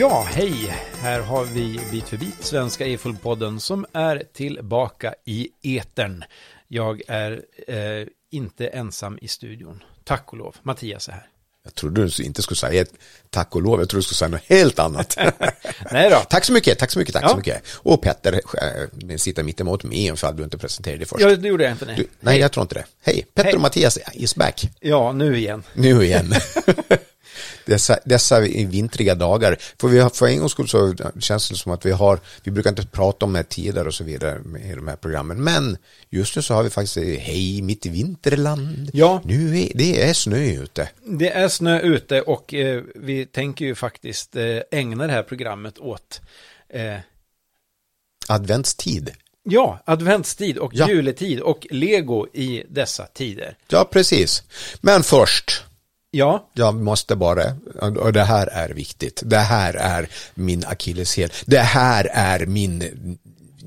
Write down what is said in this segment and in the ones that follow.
Ja, hej! Här har vi Bit för bit, Svenska E-full-podden som är tillbaka i etern. Jag är eh, inte ensam i studion. Tack och lov. Mattias är här. Jag trodde du inte skulle säga tack och lov, jag trodde du skulle säga något helt annat. Nej då. tack så mycket, tack så mycket, tack Ja. så mycket. Och Petter äh, sitter mitt emot mig ifall du inte presenterade det först. Ja, det gjorde jag inte. Nej, Du, nej, jag tror inte det. Hej, Petter Hej. och Mattias is back. Ja, nu igen. Nu igen. dessa, dessa vintriga dagar. För, vi har, för en gångs skull så känns det som att vi har, vi brukar inte prata om det tider och så vidare i de här programmen. Men just nu så har vi faktiskt, eh, hej mitt vinterland. Ja. Nu är det är snö ute. Det är snö ute och eh, vi tänker ju faktiskt eh, ägna det här programmet åt eh, Adventstid. ja, adventstid och Ja. juletid och lego i dessa tider. Ja, precis. Men först, Ja, jag måste bara, och det här är viktigt, det här är min akilleshäl, det här är min,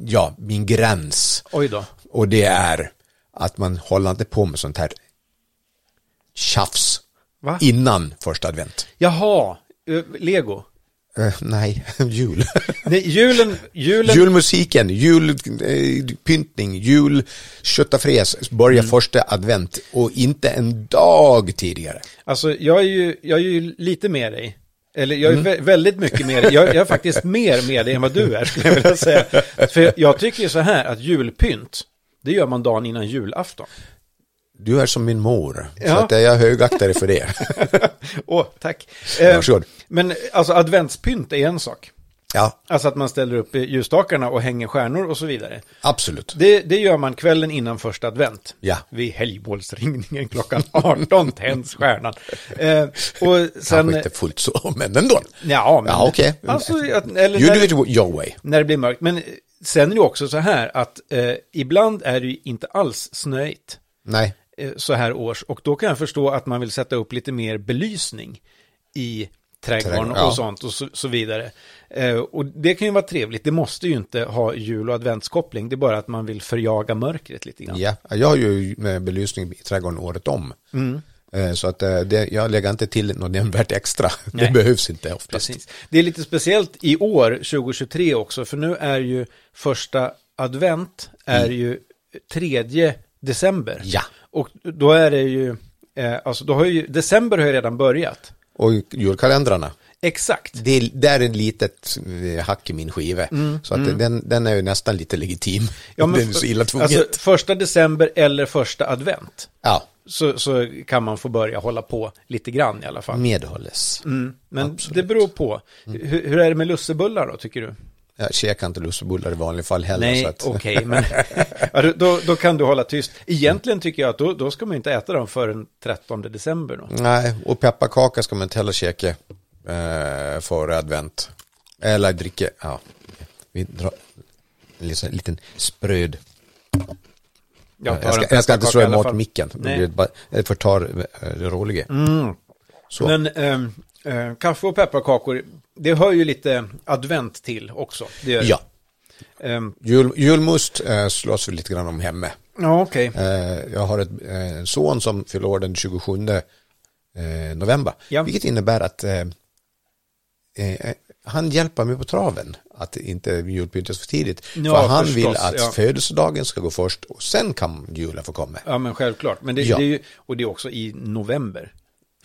ja, min gräns. oj då. Och det är att man håller inte på med sånt här tjafs Va? innan första advent. Jaha, eh, lego. Eh, nej, jul. Nej, julen, julen, Julmusiken, julpyntning, jul, köttafräs börjar första advent och inte en dag tidigare. alltså jag är ju, jag är ju lite med dig. Eller jag är Mm. vä- väldigt mycket med dig. Jag, jag är faktiskt mer med dig än vad du är, skulle jag vilja säga. För jag tycker ju så här att julpynt, det gör man dagen innan julafton. Du är som min mor, så Ja. att jag högaktar dig för det. Åh, tack. Eh, men alltså adventspynt är en sak. Ja, Alltså att man ställer upp ljusstakarna och hänger stjärnor och så vidare. absolut. Det, det gör man kvällen innan första advent. Ja. Vid helgmålsringningen klockan 18 tänds stjärnan. Eh, och sen... Kanske inte fullt så, men ändå. Ja, men... Ja, okej. Alltså, att, eller You när, do it your way. när det blir mörkt. Men eh, sen är det också så här att eh, ibland är det ju inte alls snöigt Nej, så här års. Och då kan jag förstå att man vill sätta upp lite mer belysning i trädgården ja. och sånt och så, så vidare. Eh, och det kan ju vara trevligt. Det måste ju inte ha jul och adventskoppling. Det är bara att man vill förjaga mörkret lite grann. ja. Jag har ju med belysning i trädgården året om. Mm. Eh, Så att eh, det, jag lägger inte till något nämnvärt extra. Nej. Det behövs inte oftast. Precis. Det är lite speciellt i år, 2023 också, för nu är ju första advent är ju 3 december. Ja. Och då är det ju, eh, alltså då har ju, december har ju redan börjat. Och julkalendrarna. Exakt. Det är, där är ett litet eh, hack i min skiva. Så att den, den är ju nästan lite legitim. Mm, Ja, men den är så illa tvunget. Alltså första december eller första advent. ja, Så, så kan man få börja hålla på lite grann i alla fall. medhålles. Mm. Men Absolut. Mm. det beror på. Hur, hur är det med lussebullar då, tycker du? Jag käkar inte lussebullar i vanliga fall heller. Nej, att, okej, men ja, då- då, kan du hålla tyst. Egentligen tycker jag att då, då ska man inte äta dem förrän 13 december. Då. Nej, och pepparkaka ska man inte heller käka eh, före advent. Eller dricka, ja. Vi drar en liten, liten spröd. Jag, Jag ska, jag ska inte slå emot micken. Det förtar eh, det roliga. Så. Men ehm, eh, kaffe och pepparkakor, det hör ju lite advent till också. Ja, Ehm, Jul, julmust eh, slåss vi lite grann om hemma. ja, okej. Eh, jag har ett, eh, en son som fyller år den 27 eh, november. Ja. Vilket innebär att eh, han hjälper mig på traven att inte julpyntas för tidigt. Ja, för han förstås, vill att ja. födelsedagen ska gå först och sen kan julen få komma. Ja, men självklart. Men det, Ja. det är ju, och det är också i november.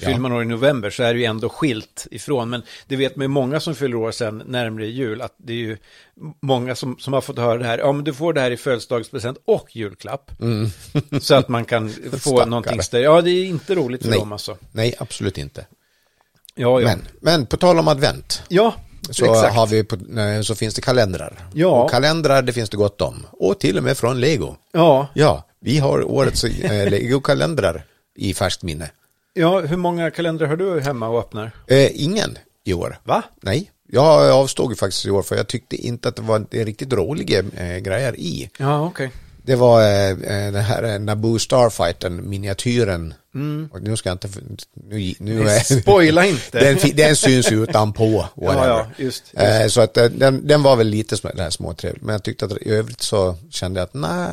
Ja. Fyller man år i november så är det ju ändå skilt ifrån. Men det vet man ju många som fyller år sen närmare jul. Att det är ju många som, som har fått höra det här. Ja, men du får det här i födelsedagspresent och julklapp. så att man kan få Mm. Stackare. någonting större. Ja, det är inte roligt för Nej. dem alltså. Nej, absolut inte. Ja, ja. Men, men på tal om advent. ja, Så, exakt. har vi på, så finns det kalendrar. Ja. Och kalendrar det finns det gott om. Och till och med från Lego. Ja, Ja, vi har årets eh, Lego-kalendrar i färskt minne. Ja, hur många kalendrar har du hemma och öppnar? Eh, ingen i år. Va? Nej, jag avstod faktiskt i år för jag tyckte inte att det var en riktigt roliga eh, grejer i. Ja, okej. Det var eh, eh, den här eh, Naboo Starfighten, miniatyren. Och nu ska jag inte... Nu, nu Spoila inte. den, den syns utanpå. whatever. ja, just, just. Eh, så att eh, den, den var väl lite sm- det här småtrevligt. Men jag tyckte att i övrigt så kände jag att nej,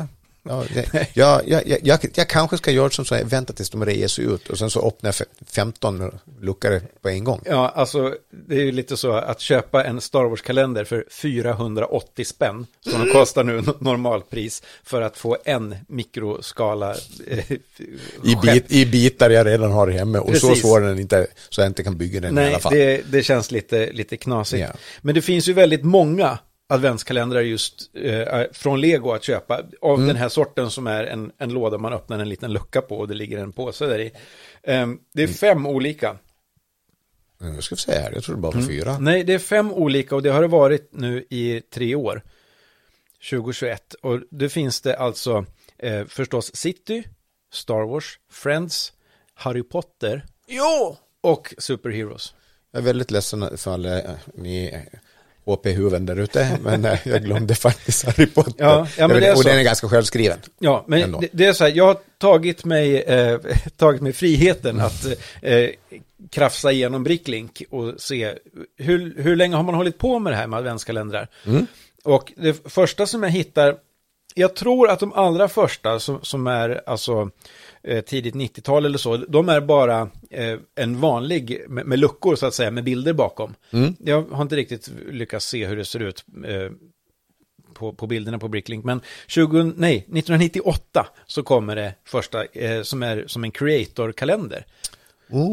Ja, det, jag, jag, jag, jag, kanske ska göra som så här, vänta tills de reser ut och sen så öppnar jag 15 luckor på en gång. Ja, alltså det är ju lite så att köpa en Star Wars-kalender för 480 spänn, som de kostar nu normalpris, för att få en mikroskala eh, I, bit, I bitar jag redan har hemma och så Precis. svår är den inte så jag inte kan bygga den i Nej, alla fall. det, det känns lite, lite knasigt. Ja. Men det finns ju väldigt många adventskalendrar just eh, från Lego att köpa. Av Mm. den här sorten som är en, en låda man öppnar en liten lucka på och det ligger en påse där i. Ehm, det är fem olika. Nu ska vi se här, jag tror det bara var fyra. Nej, det är fem olika och det har det varit nu i tre år. 2021. Och det finns det alltså eh, förstås City, Star Wars, Friends, Harry Potter Jo! och Superheroes. Jag är väldigt ledsen för alla eh, ni HP-huvuden där ute, men eh, jag glömde faktiskt Harry Potter. Ja, ja, men det är och den är ganska självskriven. Ja, men Ändå. det, är så här, jag har tagit mig, eh, tagit mig friheten att eh, krafsa igenom Bricklink och se hur, hur länge har man hållit på med det här med adventskalendrar. Och det första som jag hittar, jag tror att de allra första som, som är alltså eh, tidigt 90-tal eller så, de är bara eh, en vanlig med, med luckor så att säga, med bilder bakom. Jag har inte riktigt lyckats se hur det ser ut eh, på, på bilderna på Bricklink. Men 20, nej, 1998 så kommer det första eh, som är som en creator-kalender.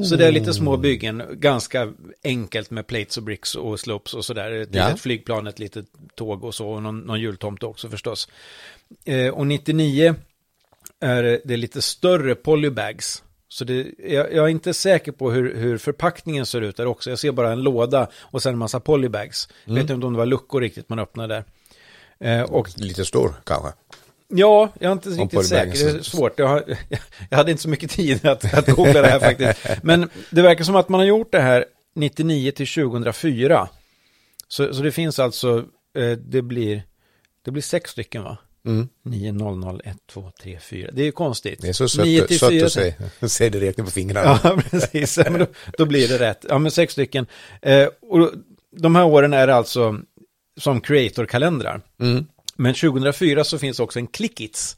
Så det är lite små byggen, ganska enkelt med plates och bricks och slopes och sådär. Ett Ja. litet flygplan, ett litet tåg och så, och någon, någon jultomte också förstås. Eh, och 99 är det lite större polybags. Så det, jag, jag är inte säker på hur, hur förpackningen ser ut där också. Jag ser bara en låda och sen en massa polybags. Jag vet inte om det var luckor riktigt man öppnade där. Eh, och Lite stor kanske. Ja, jag är inte riktigt polybagen säker. Det är svårt. Jag, har, jag hade inte så mycket tid att, att googla det här faktiskt. Men det verkar som att man har gjort det här 99 till 2004. Så, så det finns alltså, eh, det blir, det blir sex stycken va? Mm. 9, 0, 0, 1, 2, 3, 4. Det är ju konstigt. Det är så sött, att se, se det räkna på fingrarna. Ja, precis. Men då, då blir det rätt. Ja, men sex stycken. Eh, och de här åren är alltså som creator-kalendrar. Mm. Men 2004 så finns också en Clickits.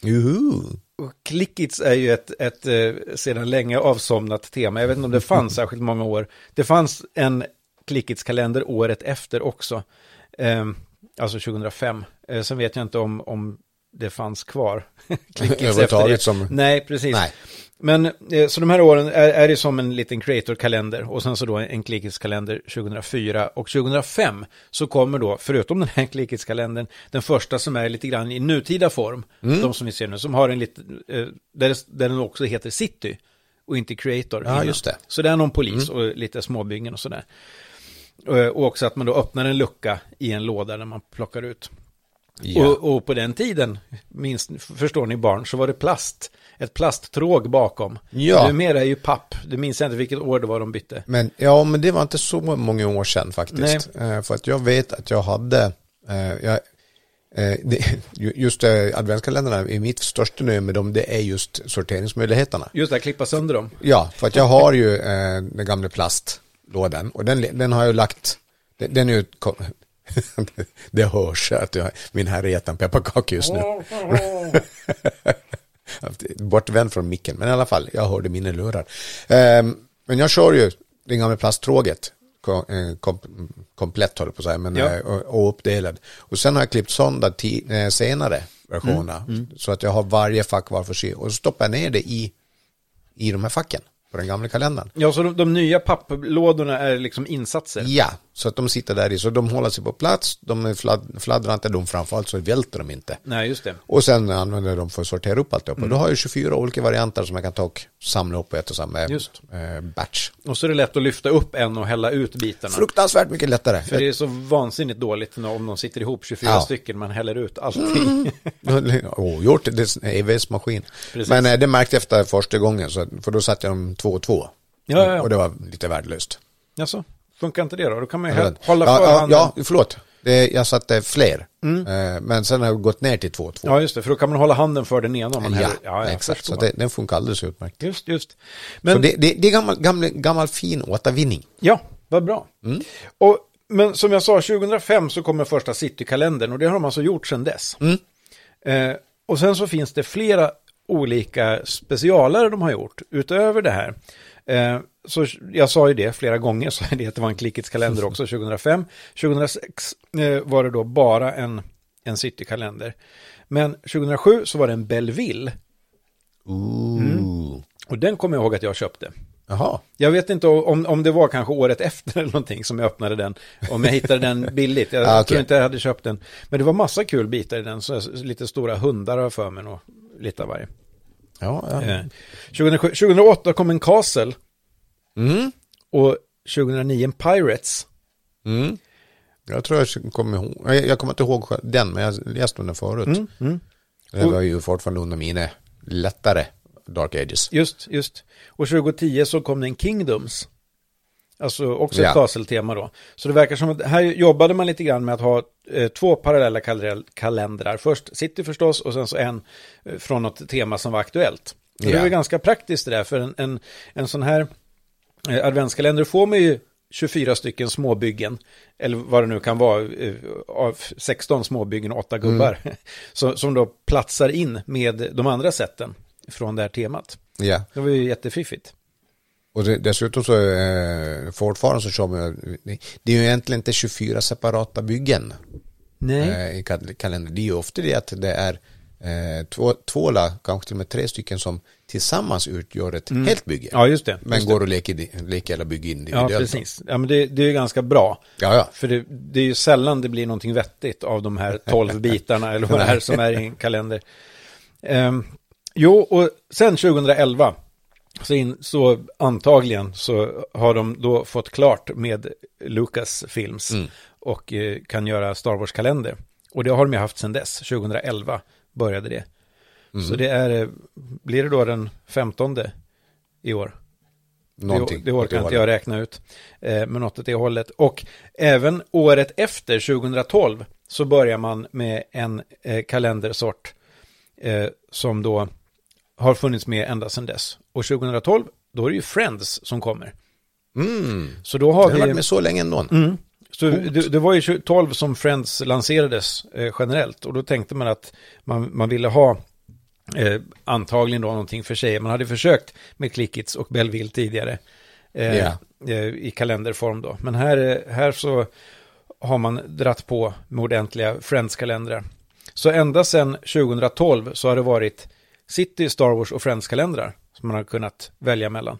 Juhu. Och Clickits är ju ett, ett eh, sedan länge avsomnat tema. Jag vet inte om det fanns särskilt många år. Det fanns en Clickits-kalender året efter också. Eh, alltså 2005. Eh, sen vet jag inte om, om det fanns kvar. Överhuvudtaget som- Nej, precis. Nej. Men eh, så de här åren är, är det som en liten creator-kalender och sen så då en Clickits-kalender 2004 och 2005 så kommer då, förutom den här Clickits-kalendern, den första som är lite grann i nutida form, Mm. de som vi ser nu, som har en liten, eh, där, där den också heter City och inte Creator. Ja, innan. just det. Mm. Så det är någon polis och lite småbyggen och sådär. Eh, Och också att man då öppnar en lucka i en låda när man plockar ut. Ja. Och, och på den tiden, minst, förstår ni barn, så var det plast. Ett plasttråg bakom. Ja. Numera är ju papp. Det minns jag inte vilket år det var de bytte. Men, ja, men det var inte så många år sedan faktiskt. Eh, för att jag vet att jag hade, eh, jag, eh, det, just eh, adventskalendrarna, i mitt största nöje med dem, det är just sorteringsmöjligheterna. Just det, klippa sönder dem. Ja, för att jag har ju den gamla plastlådan och den, den har jag lagt, den, den är ju, det hörs att jag, min herre äter en pepparkaka just nu. Bortvänd från micken, men i alla fall, jag hörde mina lurar. Ehm, men jag kör ju det gamla plasttråget, eh, kom, komplett håller på att säga, men, Ja. eh, och, uppdelad. Och sen har jag klippt sönder eh, senare versioner, så att jag har varje fack var för sig. Och så stoppar jag ner det i, i de här facken på den gamla kalendern. Ja, så de, de nya papplådorna är liksom insatser. Ja, så att de sitter där i, så de håller sig på plats, de är fladd, fladdrar inte, de framförallt så välter de inte. Nej, just det. Och sen använder jag dem för att sortera upp allt upp. Och då har jag 24 olika varianter som jag kan ta och samla upp på ett och samma eh, batch. Och så är det lätt att lyfta upp en och hälla ut bitarna. Fruktansvärt mycket lättare. För det är så vansinnigt dåligt när, om de sitter ihop 24 Ja. stycken, man häller ut allting. oh, gjort det, EVS-maskin. Precis. Men eh, det märkte jag efter första gången, så, för då satte jag dem två och två. Ja, ja, ja. Och det var lite värdelöst. Jaså, funkar inte det då? Då kan man ju Ja, hålla för ja, handen. ja, förlåt. Det, jag satte fler. Eh, men sen har jag gått ner till två och två. Ja, just det, för då kan man hålla handen för den ena man ja. Ja, exakt. Så det, den funkar alldeles utmärkt. Just, just. Så Men, det, det, det är gammal, gammal, gammal fin återvinning. ja, vad bra. Mm. Och, men som jag sa, 2005 så kommer första Citykalendern och det har de alltså gjort sedan dess. Mm. Eh, och sen så finns det flera olika specialare de har gjort utöver det här. Eh, så jag sa ju det flera gånger, så det att det var en Klickits kalender också 2005. 2006 eh, var det då bara en, en City-kalender. Men 2007 så var det en Belleville. Ooh. Och den kommer jag ihåg att jag köpte. Jaha. Jag vet inte om, om det var kanske året efter eller någonting som jag öppnade den. Om jag hittade den billigt. Jag Ah, okej. tror inte jag hade köpt den. Men det var massa kul bitar i den. Så lite stora hundar har för mig och lite av varje. Ja, ja. Eh, 2007, 2008 kom en Castle. Mm. Och 2009 en Pirates. Mm. Jag tror jag kommer ihåg, jag jag kommer inte ihåg den, men jag läste den förut. Mm, mm. Det var ju fortfarande under mina lättare Dark Ages. Just, just. Och 2010 så kom det en Kingdoms. Alltså också Ja. ett Castle-tema då. Så det verkar som att här jobbade man lite grann med att ha eh, två parallella kal- kalendrar. Först City förstås och sen så en eh, från något tema som var aktuellt. Och Det Ja. är ganska praktiskt det där, för en, en, en sån här eh, adventskalender får man ju 24 stycken småbyggen, eller vad det nu kan vara, eh, av 16 småbyggen och 8 gubbar, som, som då platsar in med de andra sätten från det här temat. Ja, Det var ju jättefiffigt. Och det, dessutom så eh, fortfarande så kör man, det är ju egentligen inte 24 separata byggen Nej. eh, i kal- kalendern. Det är ju ofta det att det är eh, två, två la, kanske till och med tre stycken som tillsammans utgör ett helt bygge. Ja, just det. Men just går att leka, leka eller bygga det. individuellt. Ja, precis. Ja, men det, det är ju ganska bra. Ja, ja. För det, det är ju sällan det blir någonting vettigt av de här 12 bitarna eller vad det är som är i en kalender. Ehm, jo, och sen 2011 så, in, så antagligen så har de då fått klart med Lucas Films Mm. och eh, kan göra Star Wars-kalender. Och det har de ju haft sedan dess, 2011 började det. Mm. Så det är, eh, blir det då den 15 i år? Någonting. Det, det orkar inte jag räkna ut. Eh, men något åt det hållet. Och även året efter, 2012, så börjar man med en eh, kalendersort eh, som då har funnits med ända sedan dess. Och 2012, då är det ju Friends som kommer. Mm. Så då har Det har varit vi... med så länge ändå. Mm. Så det, det var ju 12 som Friends lanserades eh, generellt. Och då tänkte man att man, man ville ha eh, antagligen då någonting för sig. Man hade försökt med Clickits och Belleville tidigare. Eh, eh, I kalenderform då. Men här, eh, här så har man dratt på med ordentliga Friends-kalendrar. Så ända sedan 2012 så har det varit City, Star Wars och Friends-kalendrar som man har kunnat välja mellan.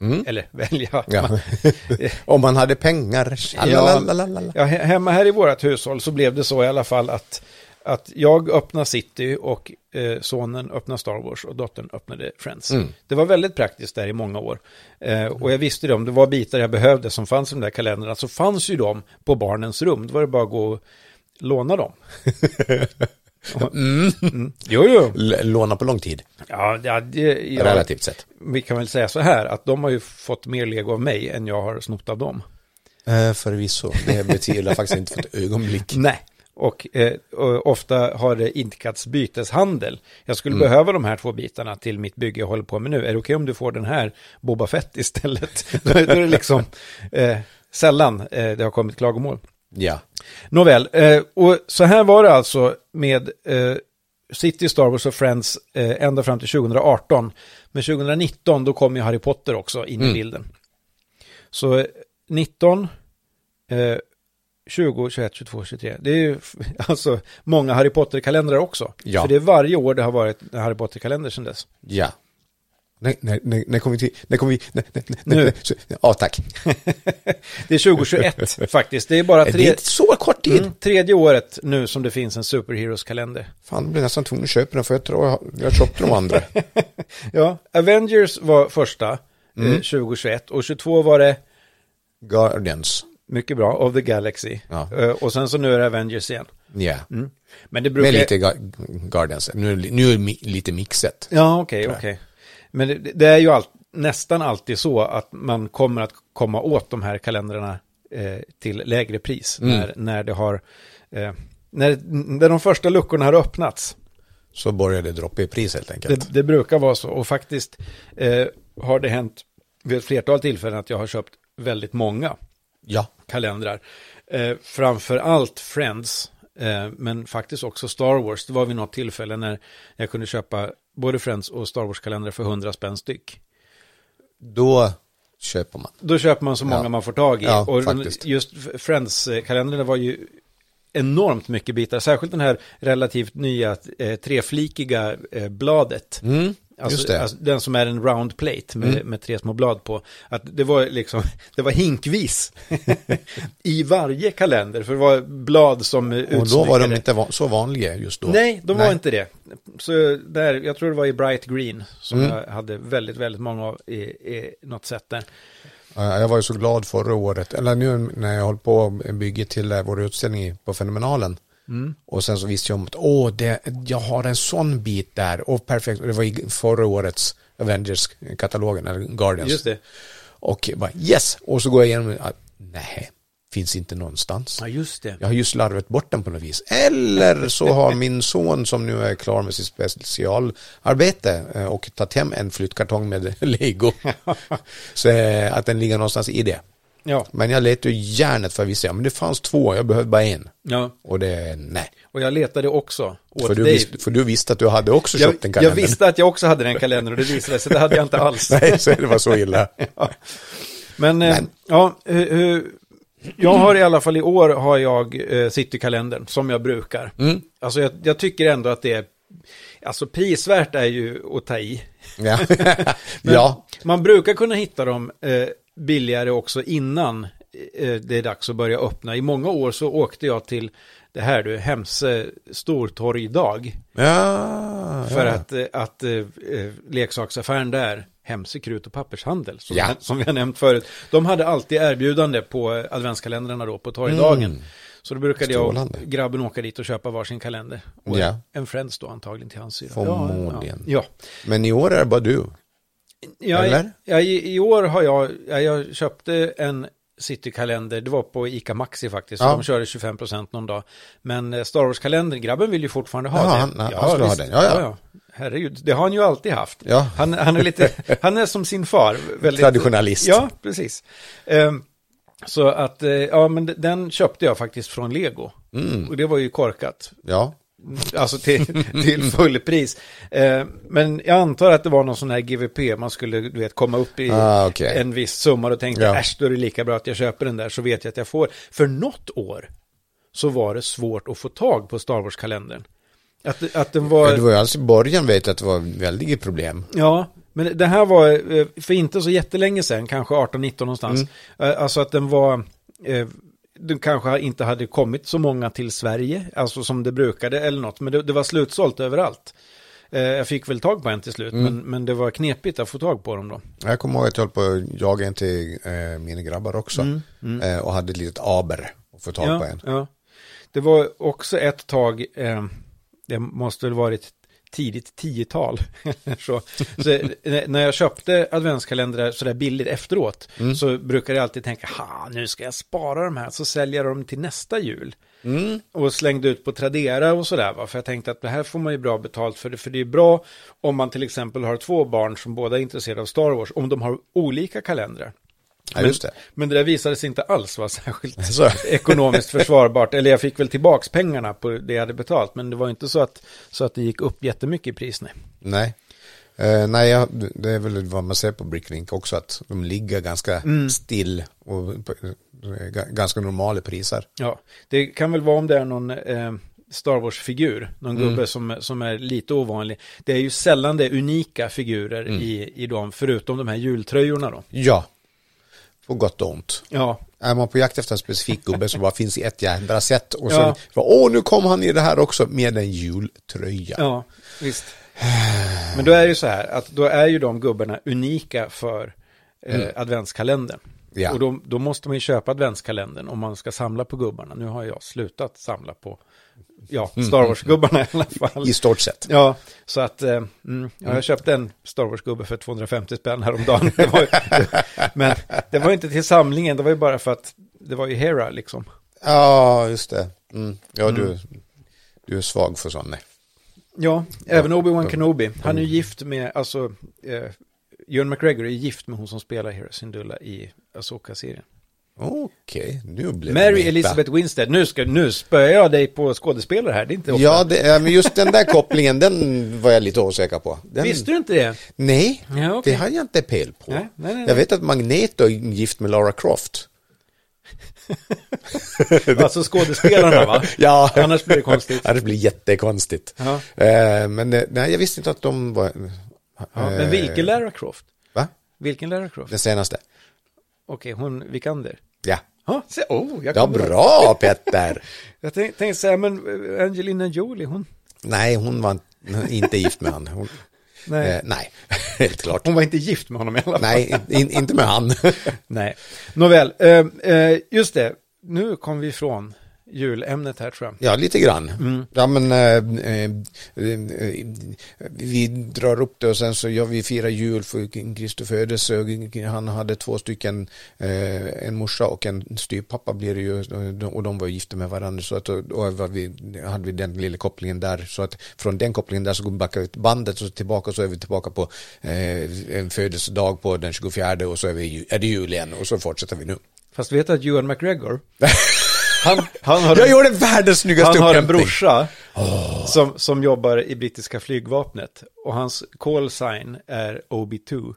Mm. Eller välja. Ja. Om man hade pengar. Tjalalalalala. Ja, he- hemma här i vårt hushåll så blev det så i alla fall att, att jag öppnade City och eh, sonen öppnade Star Wars och dottern öppnade Friends. Mm. Det var väldigt praktiskt där i många år. Eh, och jag visste det, om det var bitar jag behövde som fanns i de där kalendrarna så fanns ju de på barnens rum. Då var det bara att gå och låna dem. Mm. Jo, jo. L- Låna på lång tid, Ja, ja, det, ja, relativt sett. vi kan väl säga så här att de har ju fått mer lego av mig än jag har snott av dem. Eh, förvisso, det betyder faktiskt inte för ett ögonblick. Nej. Och, eh, och ofta har det idkats byteshandel. Jag skulle behöva de här två bitarna till mitt bygge jag håller på med nu. Är det okej om du får den här Boba Fett istället? då är det liksom eh, sällan eh, det har kommit klagomål. Ja. Nåväl, eh, och så här var det alltså med eh, City, Star Wars och Friends eh, ända fram till 2018. Men 2019 då kom ju Harry Potter också in i Mm. bilden. Så eh, 19, eh, 20, 21, 22, 23. Det är ju alltså många Harry Potter-kalendrar också. Ja. För det är varje år det har varit en Harry Potter-kalender sedan dess. Ja. Nej, nej, nej, när kommer vi till, när kommer vi, nej, nej, nej, Nu. nej, så- ja tack. Det är 2021 faktiskt. Det är bara Det är tre, så kort tid. mm, tredje året nu som det finns en Superheroes-kalender. Fan, jag blir nästan tvungen att köpa den för jag tror jag, jag köpte de andra. Ja, Avengers var första, Mm. eh, 2021, och 22 var det, Guardians. mycket bra, of the Galaxy. Ja. Eh, och sen så nu är det Avengers igen. Ja. Mm. Men det brukar... Med lite Guardians. Nu, är det- nu är det lite mixet. Ja, okej, jag. okej. Men det, det är ju all, nästan alltid så att man kommer att komma åt de här kalendrarna eh, till lägre pris Mm. när, när det har... Eh, när, när de första luckorna har öppnats. Så börjar det droppa i pris helt enkelt. Det, det brukar vara så. Och faktiskt eh, har det hänt vid ett flertal tillfällen att jag har köpt väldigt många Ja. kalendrar. Eh, framför allt Friends Eh, men faktiskt också Star Wars. Det var vid något tillfälle när jag kunde köpa både Friends och Star Wars-kalendrar för 100 spänn styck. Då köper man. Då köper man så många Ja. man får tag i. Ja, och faktiskt. just Friends-kalendrarna var ju enormt mycket bitar. Särskilt den här relativt nya eh, treflikiga eh, bladet. Mm, Alltså. Mm. alltså den som är en round plate med, med tre små blad på. Att det var liksom, det var hinkvis i varje kalender. För det var blad som och då var de utsmyckade- inte så vanliga just då. Nej, de var Nej. inte det. Så där, jag tror det var i Bright Green som Mm. jag hade väldigt, väldigt många av i, i något sätt där. Ja, Jag var ju så glad förra året, eller nu när jag höll på med bygget till eh, vår utställning på Fenomenalen. Mm. Och sen så visste jag om att åh, det, jag har en sån bit där. Och perfekt, det var i förra årets Avengers-katalogen, eller Guardians. Just det. Och bara yes, och så går jag igenom, ah, nej, finns inte någonstans. Ja, just det. Jag har ju slarvat bort den på något vis. Eller så har min son som nu är klar med sitt specialarbete eh, och tagit hem en flyttkartong med lego. så eh, att den ligger någonstans i det. Ja, Men jag letade ju järnet för att visa, ja, men det fanns två, jag behövde bara en. ja. Och det, nej. Och jag letade också åt För du, dig. visste, för du visste att du hade också jag, köpt en jag kalender. visste att jag också hade den kalendern och det visade sig, det hade jag inte alls. Nej, så det var så illa. Men, eh, Men- ja, hur, jag har i alla fall i år har jag eh, Citykalendern som jag brukar. Mm. Alltså jag, jag tycker ändå att det är, alltså prisvärt är ju att ta i. Ja. Ja, Man brukar kunna hitta dem eh, billigare också innan eh, det är dags att börja öppna. I många år så åkte jag till det här du, Hemse stortorgdag. ja, För ja. att, eh, att eh, eh, leksaksaffären där, Hemse krut och pappershandel, som, Ja. som vi har nämnt förut, de hade alltid erbjudande på adventskalendrarna då på torgdagen. Mm. Så då brukade jag Strålande. och grabben åka dit och köpa varsin kalender. Och Ja. en, en Friends då antagligen till hans syra. Förmodligen. Ja, Men i år är det bara du. Ja. ja, Eller? ja i, I år har jag, ja, jag köpte en Citykalender, det var på ICA Maxi faktiskt, Ja. de körde 25% någon dag. Men eh, Star Wars-kalendern, grabben vill ju fortfarande ha Ja, det. han- han skulle ha den. Ja, ja. Herregud, det har han ju alltid haft. Ja. Han, han är lite, han är som sin far. Väldigt, Traditionalist. Ja, precis. Ehm, så att, eh, ja men den köpte jag faktiskt från Lego. Mm. Och det var ju korkat. Ja, Alltså till, till fullpris. Eh, men jag antar att det var någon sån här GVP, man skulle du vet, komma upp i Ah, okej. en viss summa och tänkte, Ja. äsch, då är det lika bra att jag köper den där så vet jag att jag får. För något år så var det svårt att få tag på Star Wars-kalendern. Att, att den var... Ja, det var ju alltså i början vet jag att det var väldigt problem. Ja, men det här var eh, för inte så jättelänge sedan, kanske 18-19 någonstans. Eh, Alltså att den var, den kanske inte hade kommit så många till Sverige, alltså som det brukade eller något, men det, det var slutsålt överallt. Eh, Jag fick väl tag på en till slut, men, men det var knepigt att få tag på dem då. Jag kommer ihåg att jag höll på att jaga en till eh, mina grabbar också. Eh, och hade ett litet aber att få tag på Ja, en. ja. Det var också ett tag, eh, det måste väl varit tidigt tiotal. så, så, när jag köpte adventskalendrar sådär billigt efteråt Mm. så brukade jag alltid tänka, ha, nu ska jag spara de här så säljer jag dem till nästa jul. Mm. Och slängde ut på Tradera och sådär, va? för jag tänkte att det här får man ju bra betalt för det, för det är bra om man till exempel har två barn som båda är intresserade av Star Wars, om de har olika kalendrar. Ja, just det. Men det där visade sig inte alls vara särskilt Så. ekonomiskt försvarbart. Eller jag fick väl tillbaks pengarna på det jag hade betalt. Men det var inte så att, så att det gick upp jättemycket i pris. Nej. Nej. Eh, nej, jag, det är väl vad man ser på Bricklink också, att de ligger ganska Mm. still och ganska normala priser. Ja, det kan väl vara om det är någon eh, Star Wars-figur. Någon Mm. gubbe som, som är lite ovanlig. Det är ju sällan det är unika figurer Mm. i, i dem. Förutom de här jultröjorna då. Ja, på gott och ont. Ja, Är man på jakt efter en specifik gubbe som bara finns i ett jädra sätt och Ja. sen, åh nu kom han i det här också med en jultröja. ja, visst. Men då är det ju så här att då är ju de gubbarna unika för eh, adventskalendern. Mm. Ja. Och då, då måste man ju köpa adventskalendern om man ska samla på gubbarna. Nu har jag slutat samla på ja, Star Wars-gubbarna i alla fall. Mm. I stort sett. Ja, så att eh, mm, ja, jag köpte en Star Wars-gubbe för 250 spänn häromdagen. Det var, men det var inte till samlingen, det var ju bara för att det var ju Hera liksom. Ja, just det. Mm. Ja, Du, du är svag för. Nej. Ja, även Obi-Wan. Kenobi. Han är ju gift med, alltså, eh, Ewan McGregor är gift med hon som spelar Hera Syndulla i Asoka-serien. Okej, nu blev det Mary meta. Elizabeth Winstead, nu, ska, nu spöar jag dig på skådespelare här, det är inte ofta. Ja, det, men just den där kopplingen, den var jag lite osäker på. Den, Visste du inte det? Nej, Ja, okej. det har jag inte pel på. Nej, nej, nej, Jag vet att Magneto är gift med Lara Croft. Alltså skådespelarna va? Ja, Annars blir det konstigt. Det blir jättekonstigt. Ja. Eh, men eh, nej, jag visste inte att de var... Ja, men eh, vilken Lara Croft? Va? Vilken Lara Croft? Den senaste. Okej, hon Vikander. Ja. Ja, se, oh, jag Ja, bra Petter! Jag tänkte, tänkte säga, men eh, Angelina Jolie, hon, nej, hon var inte gift med han. Hon, nej, eh, nej, helt klart. hon var inte gift med honom i alla fall. Nej, in, inte med han. Nej. Nåväl, eh, eh, just det, nu kom vi ifrån julämnet här tror jag. Ja, lite grann. Mm. Ja, men eh, eh, eh, vi drar upp det och sen så ja, vi firar jul för Kristi födelse. Han hade två stycken, eh, en morsa och en styvpappa blir det ju och de var gifta med varandra så att och vi, hade vi den lilla kopplingen där så att från den kopplingen där så går vi backa ut bandet och så tillbaka så är vi tillbaka på eh, en födelsedag på den 24 och så är, vi, är det jul igen och så fortsätter vi nu. Fast vet du att Ewan McGregor, han, han har, Jag gjorde världens snyggaste han har en brorsa som, som jobbar i brittiska flygvapnet och hans call sign är OB2.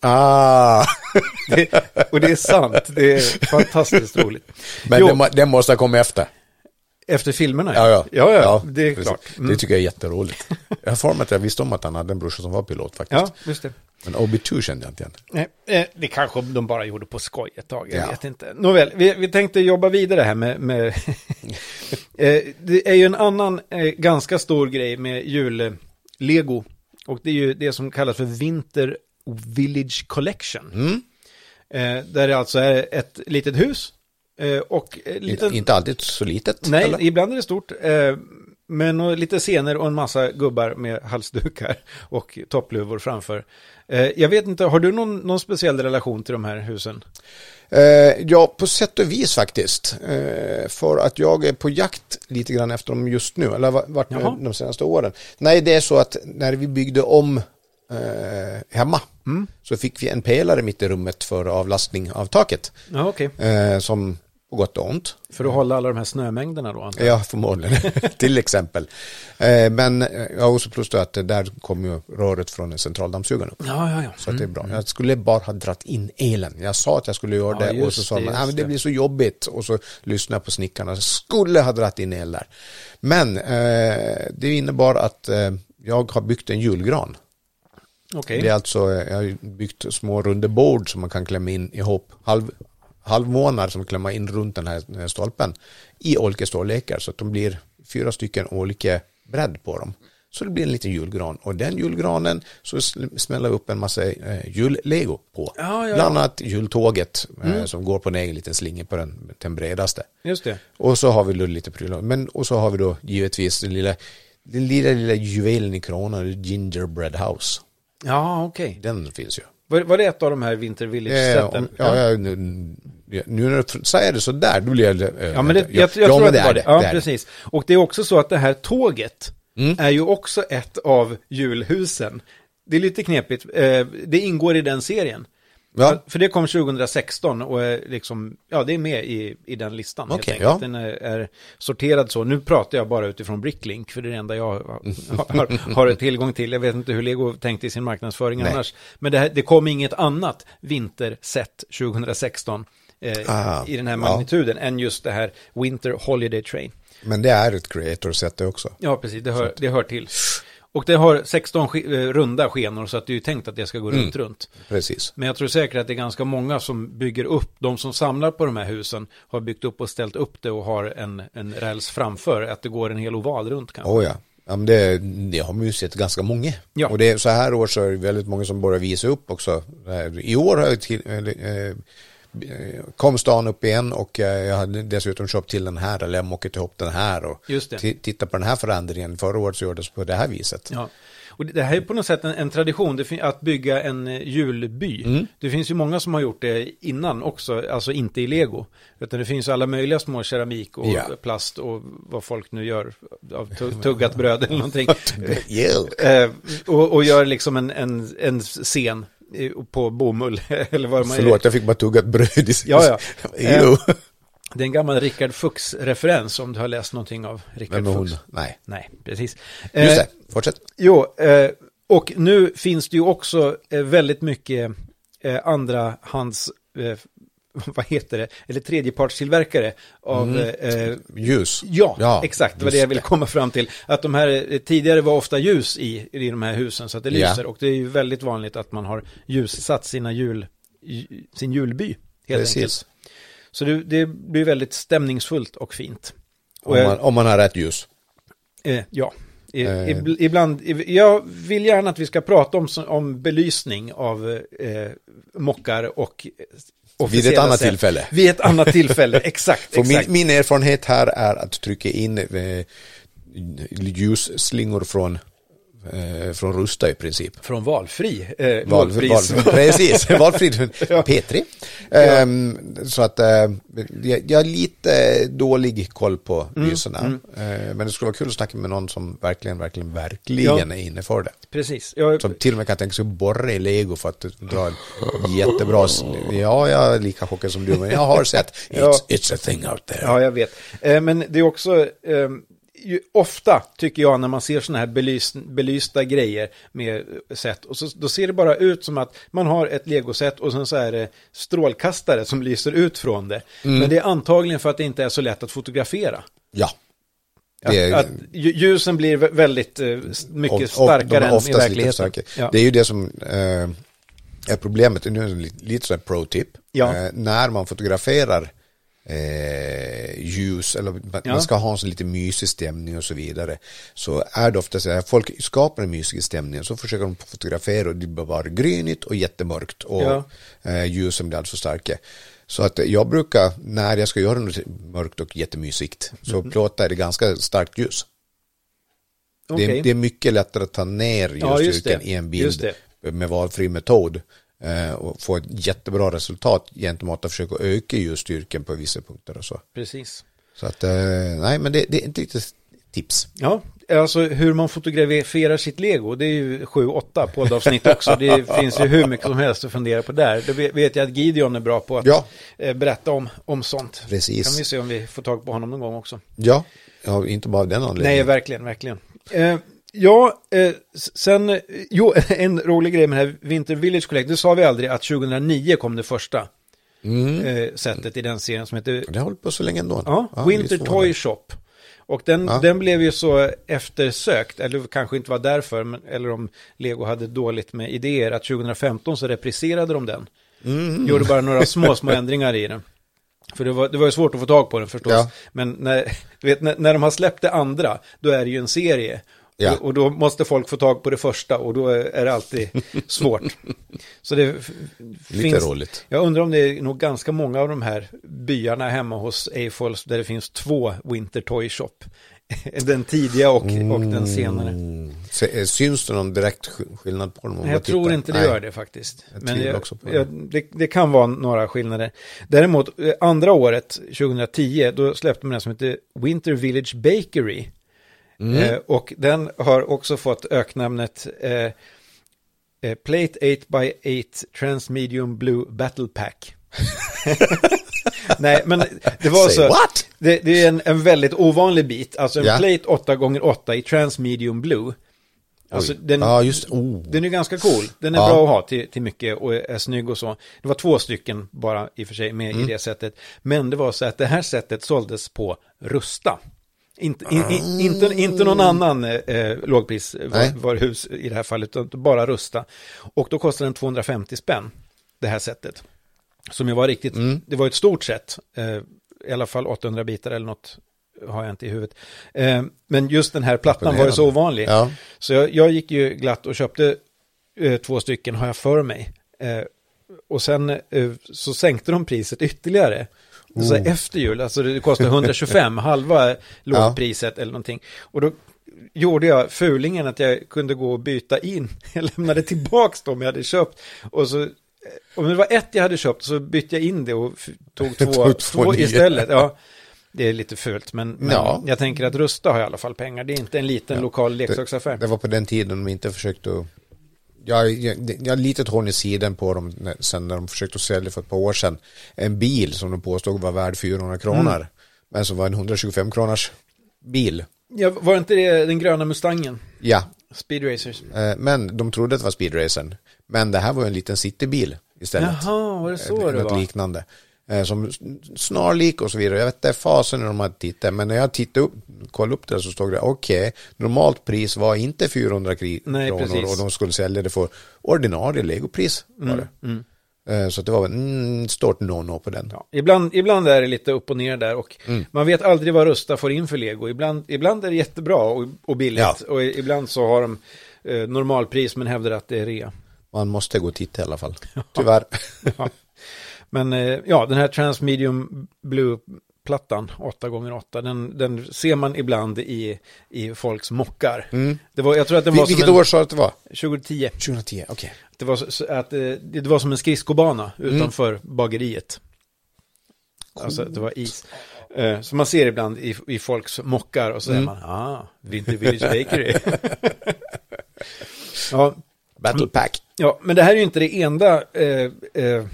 Ah. Det, och det är sant, det är fantastiskt roligt. Men den, den måste ha kommit efter. efter filmerna Ja, ja. ja, ja, det är precis. klart. Det Mm. tycker jag är jätteroligt. Jag har för mig att jag visste om att han hade en brorsa som var pilot faktiskt. Ja, just det. Men OB2 kände jag inte igen. Nej, eh, det kanske de bara gjorde på skoj ett tag, jag Ja. vet inte. Nåväl, vi, vi tänkte jobba vidare här med... med eh, det är ju en annan eh, ganska stor grej med jul-lego. Och det är ju det som kallas för Winter Village Collection. Mm. Där det alltså är ett litet hus. Och liten... inte alltid så litet. Nej, eller? ibland är det stort. Men lite scener och en massa gubbar med halsdukar och toppluvor framför. Eh, jag vet inte, har du någon, någon speciell relation till de här husen? Eh, ja, på sätt och vis faktiskt. Eh, för att jag är på jakt lite grann efter dem just nu, eller varit nu Jaha. de senaste åren. Nej, det är så att när vi byggde om hemma Mm. så fick vi en pelare mitt i rummet för avlastning av taket. Ja. Eh, som på gott och ont. För att hålla alla de här snömängderna då? antar jag. Ja, förmodligen. Till exempel. Eh, men eh, ja, och så plus då att där kommer ju röret från en centraldammsugare upp. Ja, ja, ja. Så att det är bra. Jag skulle bara ha dratt in elen. Jag sa att jag skulle göra Ja, det och så sa man just att det blir så jobbigt och så lyssnade jag på snickarna. Jag skulle ha dratt in el där. Men eh, det innebar att eh, jag har byggt en julgran. Okej. Det är alltså, eh, jag har byggt små runda bord som man kan klämma in ihop. Halv, halvmånar som klämmer in runt den här, stolpen. I olika storlekar så att de blir fyra stycken olika bredd på dem. Så det blir en liten julgran och den julgranen så smäller upp en massa eh, jullego på. Ja, ja. Bland annat jultåget eh, som går på en egen liten slinga på den, den bredaste. Just det. Och så har vi då lite prylar. Men och så har vi då givetvis den lilla, den lilla, lilla juvelen i kronan, Gingerbread House. Ja, okej. Den finns ju. Var, var det ett av de här Winter Eh, Village-sätten? om, ja, ja, nu, när du säger det så där, då blir jag... eh, Ja, men det, jag, jag ja, tror att det var det. Ja, är precis. Och det är också så att det här tåget Mm. är ju också ett av julhusen. Det är lite knepigt. Eh, det ingår i den serien. Ja. För- det kom 2016 och är liksom, ja det är med i, i den listan. enkelt. ja. Den är, är sorterad så. Nu pratar jag bara utifrån Bricklink, för det är det enda jag har, har, tillgång till. Jag vet inte hur Lego tänkte i sin marknadsföring Nej. annars. Men det, här, det kom inget annat vinterset 2016 eh, Ah, i den här ja. magnituden än just det här Winter Holiday Train. Men det är ett creator-set det också. Ja, precis, det hör, det hör till. Och det har 16 sk- eh, runda skenor så att det är ju tänkt att det ska gå Mm. runt, runt. Precis. Men jag tror säkert att det är ganska många som bygger upp, de som samlar på de här husen har byggt upp och ställt upp det och har en, en räls framför, att det går en hel oval runt kanske. Oh, ja. ja men det, det har man ju sett ganska många. Ja. Och det så här år så är det väldigt många som börjar visa upp också. Eh, I år har jag till, eh, eh, kom stan upp igen och eh, jag hade dessutom köpt till den här eller jag mockat ihop den här och Just det. ti- titta på den här förändringen. Förra året så gjordes på det här viset. Ja. Och det- här är på något sätt en, en tradition, att bygga en eh, julby. Mm. Det finns ju många som har gjort det innan också, alltså inte i lego. Utan det finns alla möjliga små keramik och Ja. plast och vad folk nu gör av tu- tuggat bröd eller någonting. Eh, och, och gör liksom en, en, en scen på bomull eller vad man Förlåt, jag fick bara tugga ett bröd i Ja, ja. Jo. Det är en gammal Rickard Fuchs-referens om du har läst någonting av Rickard är hon? Fuchs. Nej. Nej, precis. Just Eh, det, fortsätt. Jo, eh, och nu finns det ju också eh, väldigt mycket eh, andra hands, eh, vad heter det, eller tredjepartstillverkare av, eh, Ljus. ja, exakt, det var det jag ville komma fram till. Att de här, eh, tidigare var ofta ljus i, i de här husen så att det Ja. lyser och det är ju väldigt vanligt att man har ljussatt sina jul, sin julby. Helt enkelt. Precis. Så det, det blir väldigt stämningsfullt och fint. Och Om man, om man har rätt ljus. Eh, ja, I, Eh. ib- ibland, jag vill gärna att vi ska prata om, om belysning av eh, mockar och Vid ett annat sätt. tillfälle. Vid ett annat tillfälle, exakt. För min, exakt. min erfarenhet här är att trycka in eh, ljusslingor från, eh, från Rusta i princip. Från valfri eh, Val, lågpris. val, precis, valfri Ja. P3. Ehm, så att eh, jag, jag har lite dålig koll på Mm, lyserna. Eh, men det skulle vara kul att snacka med någon som verkligen, verkligen, verkligen är inne för det. Precis. Jag, Som till och med kan tänka sig att borra i lego för att dra en jättebra... Ja, jag är lika chockad som du, men jag har sett. It's, Ja. it's a thing out there. ja, jag vet. Eh, men det är också, eh, ju, ofta tycker jag när man ser sådana här belys, belysta grejer med set, och så, då ser det bara ut som att man har ett legoset och sen så är det strålkastare som lyser ut från det. Mm. Men det är antagligen för att det inte är så lätt att fotografera. Ja. Är- att lju- ljusen blir vä- väldigt eh, mycket Och- och starkare är än i verkligheten. Ja. Det är ju det som eh, är problemet. Nu är det lite, lite sådär pro-tip. Ja. Eh, när man fotograferar eh, ljus eller man, Ja. man ska ha en sån lite mysig stämning och så vidare. Så är det ofta så här, folk skapar en mysig stämning så försöker de fotografera och det blir bara grynigt och jättemörkt och Ja. eh, ljusen blir alltså starka. Så att jag brukar, när jag ska göra något mörkt och jättemysigt, så Mhm. plåtar det ganska starkt ljus. Det, Okej. är, det är mycket lättare att ta ner Ja, just ljusstyrkan det. i en bild det. med valfri metod och få ett jättebra resultat gentemot att försöka öka ljusstyrkan på vissa punkter och så. Precis. Så att, eh, nej men det, det är inte riktigt tips. Ja, alltså hur man fotograferar sitt lego, det är ju 7-8 poddavsnitt också. Det finns ju hur mycket som helst att fundera på där. Det vet- jag att Gideon är bra på att Ja. eh, berätta om, om sånt. Precis. Kan vi se om vi får tag på honom någon gång också. Ja, ja inte bara av den Nej, anledningen. verkligen, verkligen. Ja, eh, sen, eh, jo, en rolig grej med det här Winter Village Collect, det sa vi aldrig att 2009 kom det första Mm. eh, sättet i den serien som heter Det har hållit på så länge ändå. Ja, Winter lite Toy Shop. Och den, Ja. den blev ju så eftersökt, eller kanske inte var därför, men, eller om Lego hade dåligt med idéer, att 2015 så repriserade de den. Mm. Gjorde bara några små, små ändringar i den. För det var, det var ju svårt att få tag på den förstås. Ja. Men när, du vet, när, när de har släppt det andra, då är det ju en serie. Ja. Och, då måste folk få tag på det första och då är det alltid svårt. Så det f- Lite finns, roligt. jag undrar om det är nog ganska många av de här byarna hemma hos Eiffels där det finns två Winter Toy Shop. Den tidiga och, och den senare. Mm. Se- eh, Syns det någon direkt sk- skillnad på dem? jag tror tittar? inte det Nej. gör det faktiskt. Jag Men jag, det. jag, det, det kan vara några skillnader. Däremot, eh, andra året, 2010, då släppte man den som heter Winter Village Bakery. Mm. Eh, och den har också fått öknamnet eh, eh, Plate 8 by 8 Transmedium Blue Battle Pack. Nej, men det var Say så. Det, det är en, en väldigt ovanlig bit. Alltså en Ja. Plate 8x8 i Transmedium Blue. Alltså Oj. den, Ja, just oh. den är ganska cool. Den är Ja. bra att ha till, till mycket och är snygg och så. Det var två stycken bara i och för sig med Mm. i det sättet. Men det var så att det här sättet såldes på Rusta. Inte, in, in, inte, inte någon annan eh, lågprisvaruhus i det här fallet, utan bara Rusta. Och då kostade den 250 spänn, det här sättet. Som ju var riktigt, Mm. det var ett stort sätt, eh, i alla fall 800 bitar eller något har jag inte i huvudet. Eh, men just den här plattan var ju så ovanlig. Ja. Så jag, jag gick ju glatt och köpte eh, två stycken, har jag för mig. Eh, och sen eh, så sänkte de priset ytterligare. Så Oh. efter jul, alltså det kostade 125, halva lågpriset eller någonting. Och då gjorde jag fulingen att jag kunde gå och byta in. Jag lämnade tillbaka dem jag hade köpt. Och så, eh, om det var ett jag hade köpt så bytte jag in det och tog två, Tog två två istället. Ja, det är lite fult, men, men Ja. jag tänker att Rusta har i alla fall pengar. Det är inte en liten lokal leksaksaffär. Det var på den tiden de inte försökte att jag, jag, jag har litet hål i sidan på dem när, sen när de försökte sälja för ett par år sedan en bil som de påstod var värd 400 kronor. Mm. Men som var en 125 kronors bil. Ja, var inte det den gröna Mustangen? Ja, Speed Racers. eh, men de trodde att det var speedracern. Men det här var en liten citybil istället. Jaha, var det så Eh, det något var? liknande. Eh, Som snarlik och så vidare. Jag vet inte fasen när de hade tittat. Men när jag tittade upp, kollade upp det så stod det okej, normalt pris var inte 400 kri- Nej, kronor precis. och de skulle sälja det för ordinarie legopris. Var det. Mm, Eh, Så det var ett stort no-no på den. Ja, ibland, ibland är det lite upp och ner där och Mm. man vet aldrig vad Rusta får in för lego. Ibland, ibland är det jättebra och, och billigt Ja. och ibland så har de eh, normalpris men hävdar att det är rea. Man måste gå och titta i alla fall. Tyvärr. Ja. Men eh, ja, den här Transmedium Blue-plattan, 8x8, den, den ser man ibland i, i folks mockar. Det var, jag tror att den var Mm. Vil- Vilket en, år sa du att det var? 2010. 2010, okej. Det var, så, att, eh, det var som en skridskobana utanför Mm. bageriet. Alltså det var is. Eh, Så man ser ibland i, i folks mockar och så Mm. säger man, ah, Winter Village Bakery. ja, Battle Pack. ja, men det här är ju inte det enda eh, eh,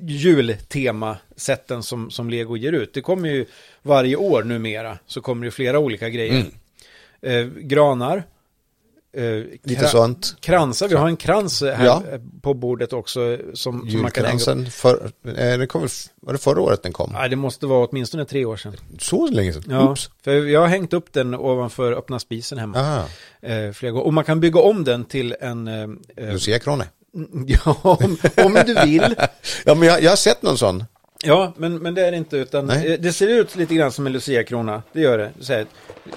jultemasätten som, som Lego ger ut. Det kommer ju varje år numera, så kommer det flera olika grejer. Eh, granar. Eh, Mm. Lite sånt. Kransar, vi har en krans här Ja. på bordet också som, som man kan hänga upp. För, eh, det kom, var det förra året den kom? Ja, det måste vara åtminstone tre år sedan. Så länge sedan? Ja, Oops. för jag har hängt upp den ovanför öppna spisen hemma. Eh, flera gånger. Och man kan bygga om den till en... Eh, eh, Lucia-krona. ja, om, om du vill. Ja, men jag, jag har sett någon sån. Ja, men, men det är det inte, utan Nej. eh, det ser ut lite grann som en Lucia-krona. Det gör det. Så här,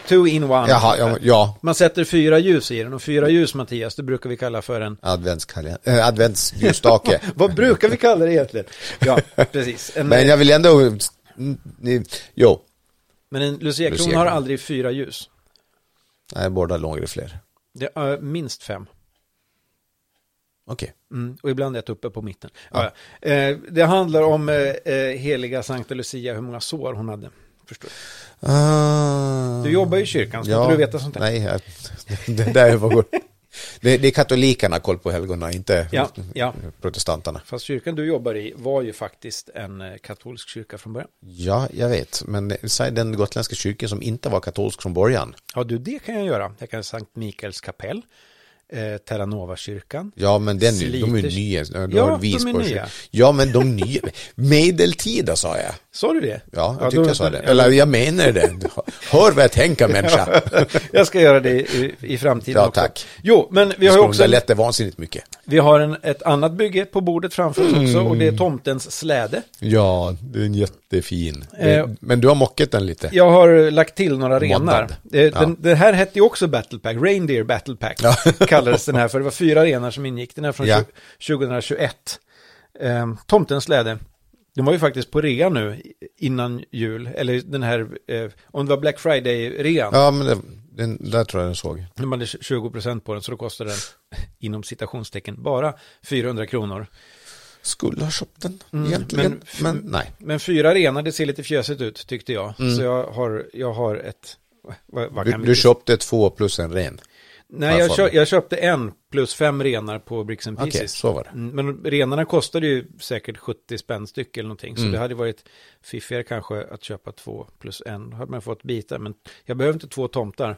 two in one. Jaha, ja, ja. Man sätter fyra ljus i den och fyra ljus, Mattias, det brukar vi kalla för en... Adventskalender. Äh, adventsljusstake. Vad brukar vi kalla det egentligen? Ja, precis. En, men jag vill ändå... Jo. men en Lucia-krona har aldrig fyra ljus. Nej, båda långt fler. Det är minst fem. Okej. Mm, och ibland ett uppe på mitten. Ja. Ja. Eh, det handlar om eh, eh, heliga Sankta Lucia, hur många sår hon hade. Förstår du? Ah. du jobbar ju i kyrkan, ska inte du veta sånt där? Nej, jag, det där var det, det är katolikerna koll på helgona, inte Ja, ja. protestanterna. Fast kyrkan du jobbar i var ju faktiskt en eh, katolsk kyrka från början. Ja, jag vet. Men säg den gotländska kyrkan som inte var katolsk från början. Ja, du, det kan jag göra. Jag kan Sankt Mikaels kapell, eh, Terranova-kyrkan. Ja, men den, de är ju Sliters- nya. Har Ja, de är nya. Ja, men de nya. Medeltida sa jag. Sa du det? Ja, jag Ja, tyckte jag sa det. Eller jag menar det. Hör vad jag tänker människa. jag ska göra det i, i framtiden Ja, också. tack. Jo, men vi har ju också en, lätt vansinnigt mycket. Vi har en, ett annat bygge på bordet framför oss också och det är tomtens släde. Ja, det är en jättefin. Eh, Men du har mockat den lite. Jag har lagt till några renar. Moddad. Eh, Den, Ja. den här hette ju också Battle Pack, Reindeer Battle Pack Ja. kallades den här för. Det var fyra renar som ingick. Den här från Ja. 2021. Eh, Tomtens släde. Den var ju faktiskt på rea nu innan jul. Eller den här, eh, om det var Black Friday-rean. Ja, men det, den, där tror jag den såg. De hade 20% på den så då kostade den inom citationstecken bara 400 kronor. Skulle ha köpt den Mm, egentligen. men- Men, nej. Men fyra renar, det ser lite fjösigt ut tyckte jag. Mm. Så jag har, jag har ett... Vad, vad Du, vi du köpte två plus en ren. Nej, jag, kö jag köpte en plus fem renar på Bricks and Pieces. så var det. Mm, Men renarna kostade ju säkert 70 spänn styck eller någonting. Så Mm. det hade varit fiffigare kanske att köpa två plus en. Då hade man fått bitar. Men jag behöver inte två tomtar.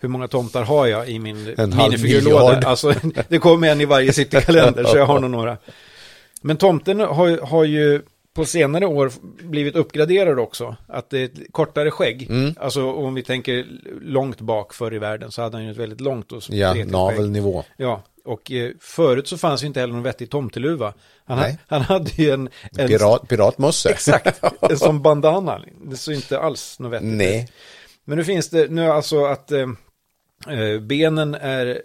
Hur många tomtar har jag i min minifigurlåda? Alltså, det kommer en i varje citykalender så jag har nog några. Men tomten har, har ju på senare år blivit uppgraderad också. Att det är ett kortare skägg. Mm. Alltså om vi tänker långt bak förr i världen så hade han ju ett väldigt långt och Ja, spretigt skägg. navelnivå. Ja, och eh, förut så fanns ju inte heller någon vettig tomteluva. Han, ha, han hade ju en... en Pirat, piratmosse. Exakt, en som bandana. Det såg inte alls något vettigt. Nej. Men nu finns det, nu alltså att eh, eh, benen är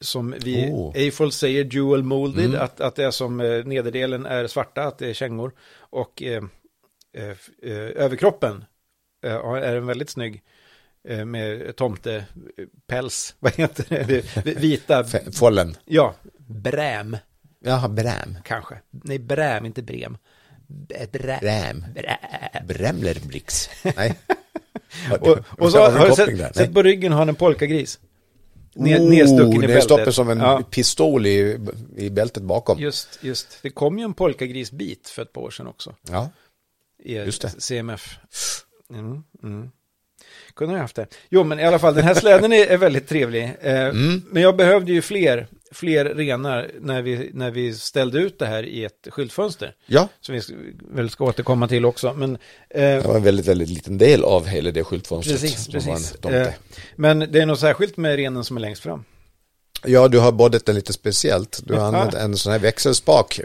som vi, Oh. Eiffel säger dual molded, Mm. att, att det är som eh, nederdelen är svarta, att det är kängor. Och eh, eh, eh, överkroppen eh, är en väldigt snygg eh, med tomtepäls, vad heter det, vita, Follen. ja, bräm Jaha, bräm. kanske. Nej, bräm, inte brem. Bräm. brä. Bremlerblix. Nej. Och, och så Har har, du sett, sett på ryggen har han en polkagris. Ned, nedstucken i bältet. Som en Ja, pistol i, i bältet bakom. just, just. Det kom ju en polkagrisbit för ett par år sedan också. Ja. I Just det. CMF. Mm, mm. Kunde ha haft det. Jo, men i alla fall, den här släden är, är väldigt trevlig. Eh, Mm. Men jag behövde ju fler, fler renar när vi, när vi ställde ut det här i ett skyltfönster. ja, Som vi väl ska återkomma till också. Men, eh, det var en väldigt, väldigt liten del av hela det skyltfönstret. precis, precis. Eh, men det är något särskilt med renen som är längst fram. Ja, du har boddat den lite speciellt. Du har använt en sån här växelspak.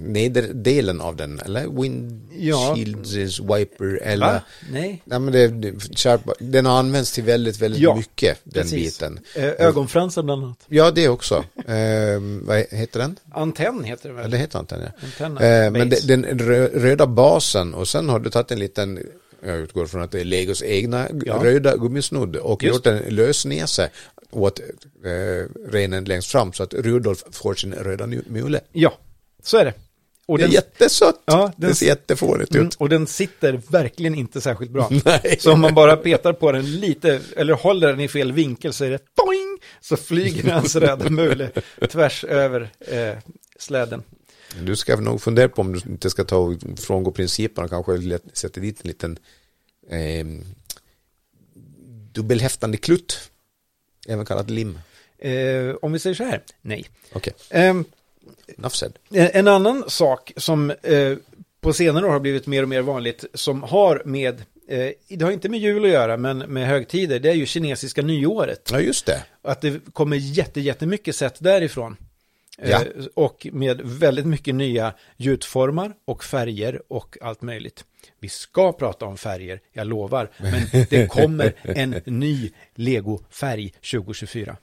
Nederdelen av den, eller windshields wiper, eller... Va? Nej. Nej, men det, det, sharp- den har använts till väldigt, väldigt Ja, mycket, den Precis. biten. Eh, ögonfransar bland annat. Ja, det också. Ehm, vad heter den? Antenn heter det Ja, väl? det heter inte den, ja. Antenna. Eh, men det, den rö, röda basen och sen har du tagit en liten, jag utgår från att det är Legos egna Ja. röda gummisnodd och Just gjort en lösnäse åt eh, renen längst fram så att Rudolf får sin röda mule. Ja, så är det. Och Det är den, jättesött. Ja, den- det ser jättefånigt mm, ut. och den sitter verkligen inte särskilt bra. Nej. Så om man bara petar på den lite, eller håller den i fel vinkel så är det boing! Så flyger hans röda mule tvärs över eh, släden. Du ska nog fundera på om du inte ska ta och frångå principerna kanske sätta dit en liten eh, dubbelhäftande klutt. Även kallat lim. Eh, om vi säger så här, nej. Said. En annan sak som eh, på senare år har blivit mer och mer vanligt som har med, eh, det har inte med jul att göra, men med högtider, det är ju kinesiska nyåret. Ja, just det. Att det kommer jätte, jättemycket sätt därifrån. Eh, Ja. och med väldigt mycket nya gjutformar och färger och allt möjligt. Vi ska prata om färger, jag lovar. Men det kommer en ny Lego-färg 2024.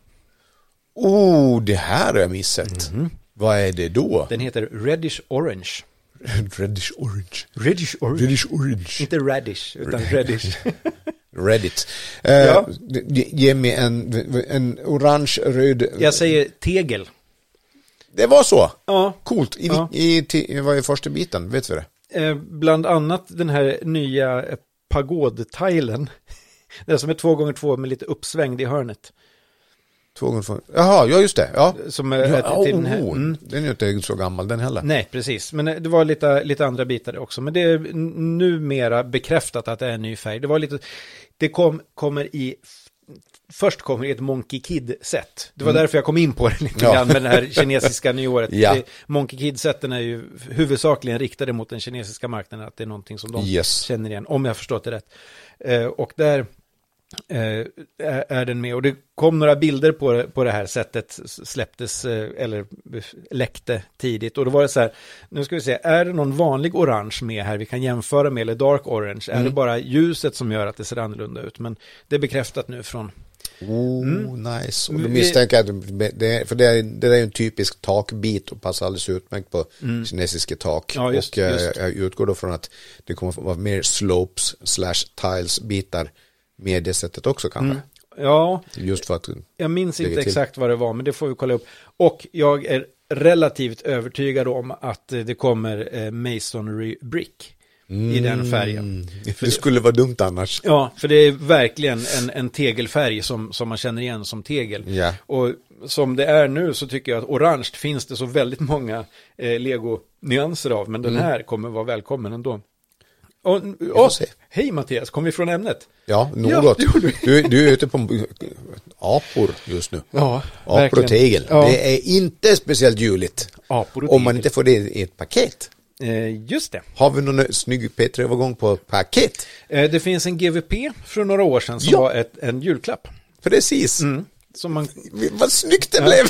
Oh, det här har jag missat. Vad är det då? Den heter Reddish Orange. Reddish orange. Reddish Orange. Reddish orange. Inte radish, utan reddish. Reddit. Eh, Ja. ge- mig en, en orange, röd. Jag säger tegel. Det var så. Ja, Coolt. I, Ja. i, i, vad är första biten? Vet vi det? eh, bland annat den här nya pagodtilen. Den som är två gånger två med lite uppsvängd i hörnet. Två gånger två. Jaha, ja just det. Ja. Som är Ja, till den här. oh, Mm. Den är ju inte så gammal den heller. Nej, precis. Men eh, det var lite, lite andra bitar också. Men det är numera bekräftat att det är en ny färg. Det var lite, det kom, kommer i, först kommer i ett Monkey Kid-set. Det var därför jag kom in på det lite Ja. grann med det här kinesiska nyåret. Ja. Monkey Kid-seten är ju huvudsakligen riktade mot den kinesiska marknaden, att det är någonting som de Yes. känner igen, om jag har förstått det rätt. Eh, och där eh, är, är den med. Och det kom några bilder på det, på det här sättet, släpptes eh, eller eh, läckte tidigt. Och då var det så här, nu ska vi se, är det någon vanlig orange med här vi kan jämföra med, eller dark orange? Är det bara ljuset som gör att det ser annorlunda ut? Men det är bekräftat nu från, Oh, nice. Och då misstänker jag att det, för det är, det är en typisk takbit och passar alldeles utmärkt på kinesiska tak. Mm. Ja, just- och eh, just. jag utgår då från att det kommer att vara mer slopes slash tiles bitar med det sättet också kanske. Mm. ja, Just för att, Jag minns inte till. exakt vad det var, men det får vi kolla upp. Och jag är relativt övertygad om att eh, det kommer eh, Masonry Brick i den färgen. det skulle vara dumt annars. Ja, för det är verkligen en, en tegelfärg som, som man känner igen som tegel. Ja. Och som det är nu så tycker jag att orange finns det så väldigt många eh, Lego-nyanser av, men den här kommer vara välkommen ändå. Och, och, hej Mattias, kom vi från ämnet? Ja, Ja, något. gjorde du, du är ute på apor just nu. Ja, Apor och tegel. Ja. Det är inte speciellt juligt. Apor och Om man inte får det i ett paket. Eh, just det. Har vi någon snygg P3-övergång på paket? Eh, Det finns en GVP från några år sedan som Ja. var ett, en julklapp. Precis. Mm. Som man, Vad snyggt det blev!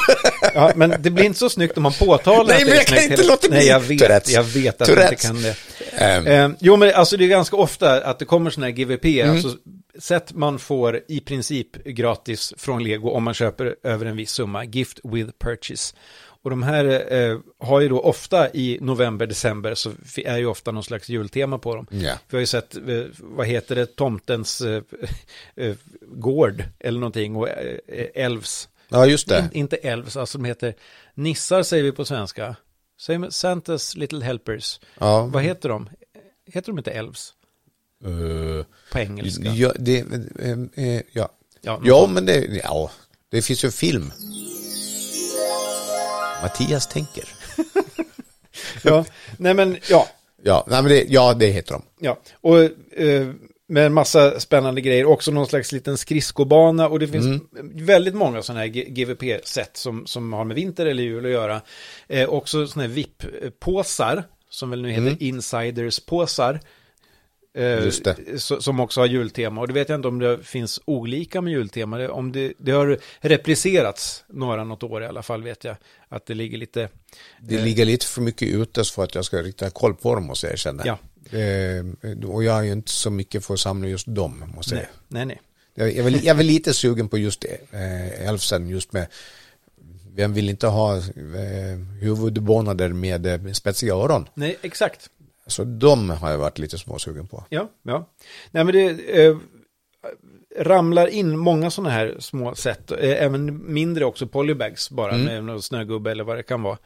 ja, men det blir inte så snyggt om man påtalar Nej, men jag kan inte hela- låta bli. Nej, jag vet, Tourettes. jag vet att jag inte Tourettes. kan det. Eh, jo, men alltså det är ganska ofta att det kommer sådana här GVP, Mm. alltså sätt man får i princip gratis från Lego om man köper över en viss summa, gift with purchase. Och de här eh, har ju då ofta i november, december så är ju ofta någon slags jultema på dem. Ja. Vi har ju sett, eh, vad heter det, tomtens eh, eh, gård eller någonting och eh, elves. Ja, just det. In, inte elves, alltså de heter nissar säger vi på svenska. Säger Santas little helpers. Ja. Vad heter de? Heter de inte elves Eh, på engelska? ja, det, ja. Ja, ja, men det, ja. Det finns ju en film. Mattias tänker. Ja, nej men ja, Ja, nej, men det, ja, det heter de. ja. Och eh, med en massa spännande grejer, också någon slags liten skridskobana och det finns väldigt många sådana här GVP-sätt som, som har med vinter eller jul att göra. Eh, också sådana här VIP-påsar, som väl nu heter Insiders-påsar. Eh, Som också har jultema. Och det vet jag inte om det finns olika med jultema. Det, om det, det har replicerats några något år i alla fall vet jag. Att det ligger lite... Det ligger lite för mycket ute för att jag ska riktigt ha koll på dem måste jag erkänna. Ja. Eh, och jag är ju inte så mycket för att samla just dem måste jag Nej, nej, nej. Jag, jag, väl, jag väl lite sugen på just eh, Elfsen just med vem vill inte ha eh, huvudbonader med eh, spetsiga öron? Nej, exakt. Så de har jag varit lite småsugen på. Ja, ja. Nej, men det eh, ramlar in många sådana här små sätt. Eh, även mindre också polybags bara med någon snögubbe eller vad det kan vara.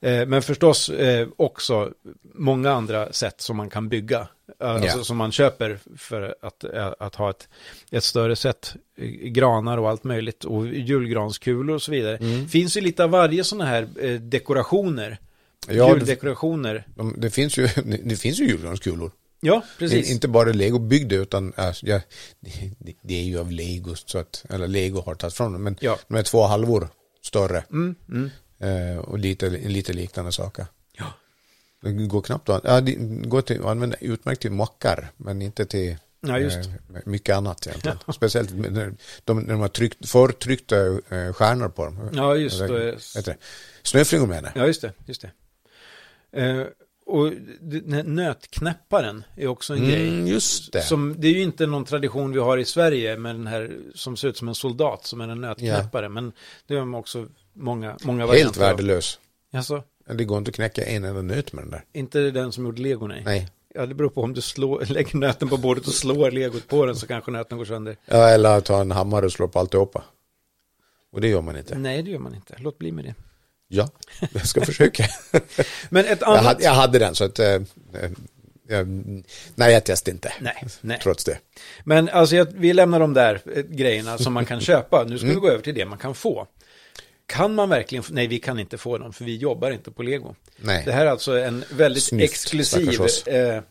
Eh, men förstås eh, också många andra sätt som man kan bygga. Eh, Alltså Ja. som man köper för att, eh, att ha ett, ett större sätt. Granar och allt möjligt. Och julgranskulor och så vidare. Finns ju lite av varje sådana här dekorationer. Ja, Juldekorationer. de, det finns ju, det finns ju julgranskulor. Ja, precis. Inte bara Lego byggde utan äh, ja, det, det är ju av Lego så att, eller Lego har tagit fram dem. Men Ja. de är två halvor större. Mm, mm. Eh, och lite, lite liknande saker. Ja. Det går knappt att, ja, det går till, att använda utmärkt till mockar men inte till Ja, just. eh, mycket annat egentligen. Speciellt när de, när de har tryckt, förtryckta eh, stjärnor på dem. Ja, just det. Snöflingor menar jag. Ja, just det. Just det. Eh, och nötknäpparen är också en grej. Mm, just det. Som, det är ju inte någon tradition vi har i Sverige med den här som ser ut som en soldat som är en nötknäppare. Men det har också många, många Helt varianter av. värdelös. Alltså, Det går inte att knäcka en enda nöt med den där. inte den som gjorde lego, nej. Nej. Ja, det beror på om du slår, lägger nöten på bordet och slår legot på den så kanske nöten går sönder. Ja, eller ta en hammare och slå på alltihopa. Och det gör man inte. Nej, det gör man inte. Låt bli med det. Ja, jag ska försöka. Men ett jag, annat... hade, jag hade den så att... Eh, eh, jag, nej, jag testade inte. Nej, nej. Trots det. Men alltså jag, vi lämnar de där eh, grejerna som man kan köpa. Nu ska Mm. vi gå över till det man kan få. Kan man verkligen, nej vi kan inte få dem för vi jobbar inte på Lego. Nej. Det här är alltså en väldigt Snyggt, exklusiv eh, eh,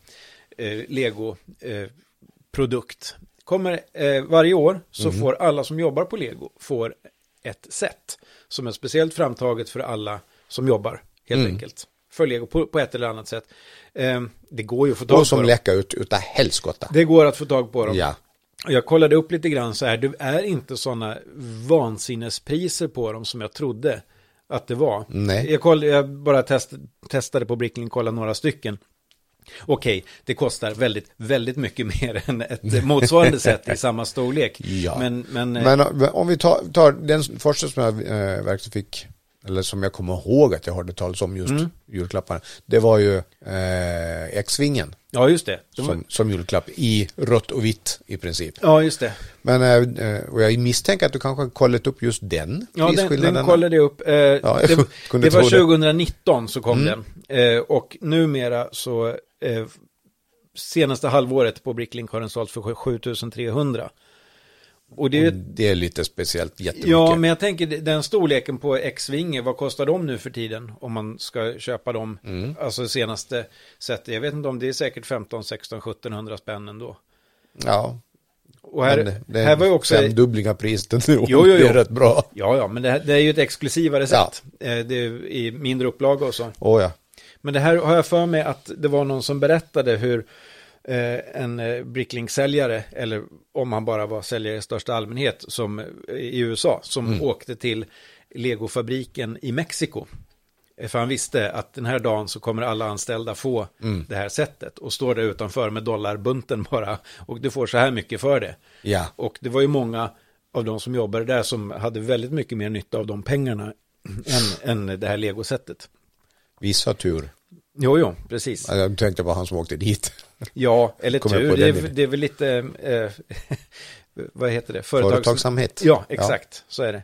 Lego-produkt. Kommer eh, varje år så Mhm. får alla som jobbar på Lego får ett set som är speciellt framtaget för alla som jobbar helt Mm. enkelt. För Lego på, på ett eller annat sätt. Eh, det går ju att få tag Och på som dem. läcker ut utav helskotta. Det går att få tag på dem. Ja. Jag kollade upp lite grann så här, det är inte sådana vansinnespriser på dem som jag trodde att det var. Nej. Jag, koll, jag bara test, testade på Bricklink, kollade några stycken. Okej, det kostar väldigt, väldigt mycket mer än ett motsvarande sätt i samma storlek. Ja. Men, men, eh, Men eh, om vi tar, tar den första som jag eh, verkligen fick, eller som jag kommer ihåg att jag hörde talas om just Mm. julklapparna, det var ju eh, X-vingen ja, just det. De var- som, som julklapp i rött och vitt i princip. Ja, just det. Men, eh, eh, och jag misstänker att du kanske har kollat upp just den Ja, den, den kollade jag upp. Eh, jag det, det var tro det. 2019 så kom den. Eh, och numera så, eh, senaste halvåret på Bricklink har den sålt för 7300. Och det är Det är lite speciellt jättemycket. Ja, men jag tänker den storleken på X-Vinge, vad kostar de nu för tiden? Om man ska köpa dem, Mm. alltså senaste sättet. Jag vet inte om det är säkert 15, 16, 1700 spänn ändå. Ja, Och här, men det är här var ju också... femdubbling av priset nu. Jo, jo, Det är jo. rätt bra. Ja, ja, men det, här, det är ju ett exklusivare Ja. sätt. Eh, Det är i mindre upplaga och så. Åh ja. Men det här har jag för mig att det var någon som berättade hur eh, en eh, Bricklink-säljare, eller om han bara var säljare i största allmänhet, som eh, i USA, som Mm. åkte till Lego-fabriken i Mexiko. Eh, För han visste att den här dagen så kommer alla anställda få Mm. det här sättet. Och står där utanför med dollarbunten bara. Och du får så här mycket för det. Ja. Och det var ju många av de som jobbade där som hade väldigt mycket mer nytta av de pengarna än, än det här legosättet. Vissa tur. Jo, jo, precis. Ja, Jag tänkte på han som åkte dit. Ja, eller Kommer tur. Det är, det är väl lite, eh, vad heter det? Företags- Företagsamhet. Ja, exakt. Så är det.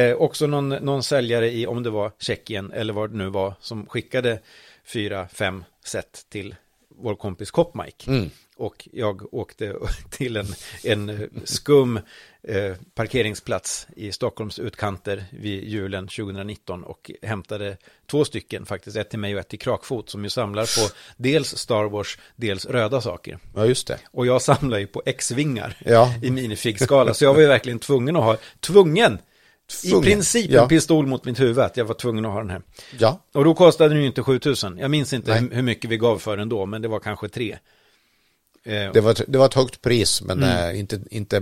Eh, också någon, någon säljare i, om det var Tjeckien eller vad det nu var, som skickade fyra, fem set till vår kompis Kopmike. Mm. Och jag åkte till en, en skum eh, parkeringsplats i Stockholms utkanter vid julen 2019 och hämtade två stycken faktiskt, ett till mig och ett till Krakfot som ju samlar på dels Star Wars, dels röda saker. Ja, just det. Och jag samlar ju på X-vingar Ja. i minifigskala, så jag var ju verkligen tvungen att ha, tvungen, Tvungen, i princip ja. en pistol mot mitt huvud, att jag var tvungen att ha den här. Ja, Och då kostade den ju inte 7000. Jag minns inte Nej. hur- hur mycket vi gav för den då, men det var kanske tre. Eh, det var, ett- det var ett högt pris, men Mm. eh, inte, inte,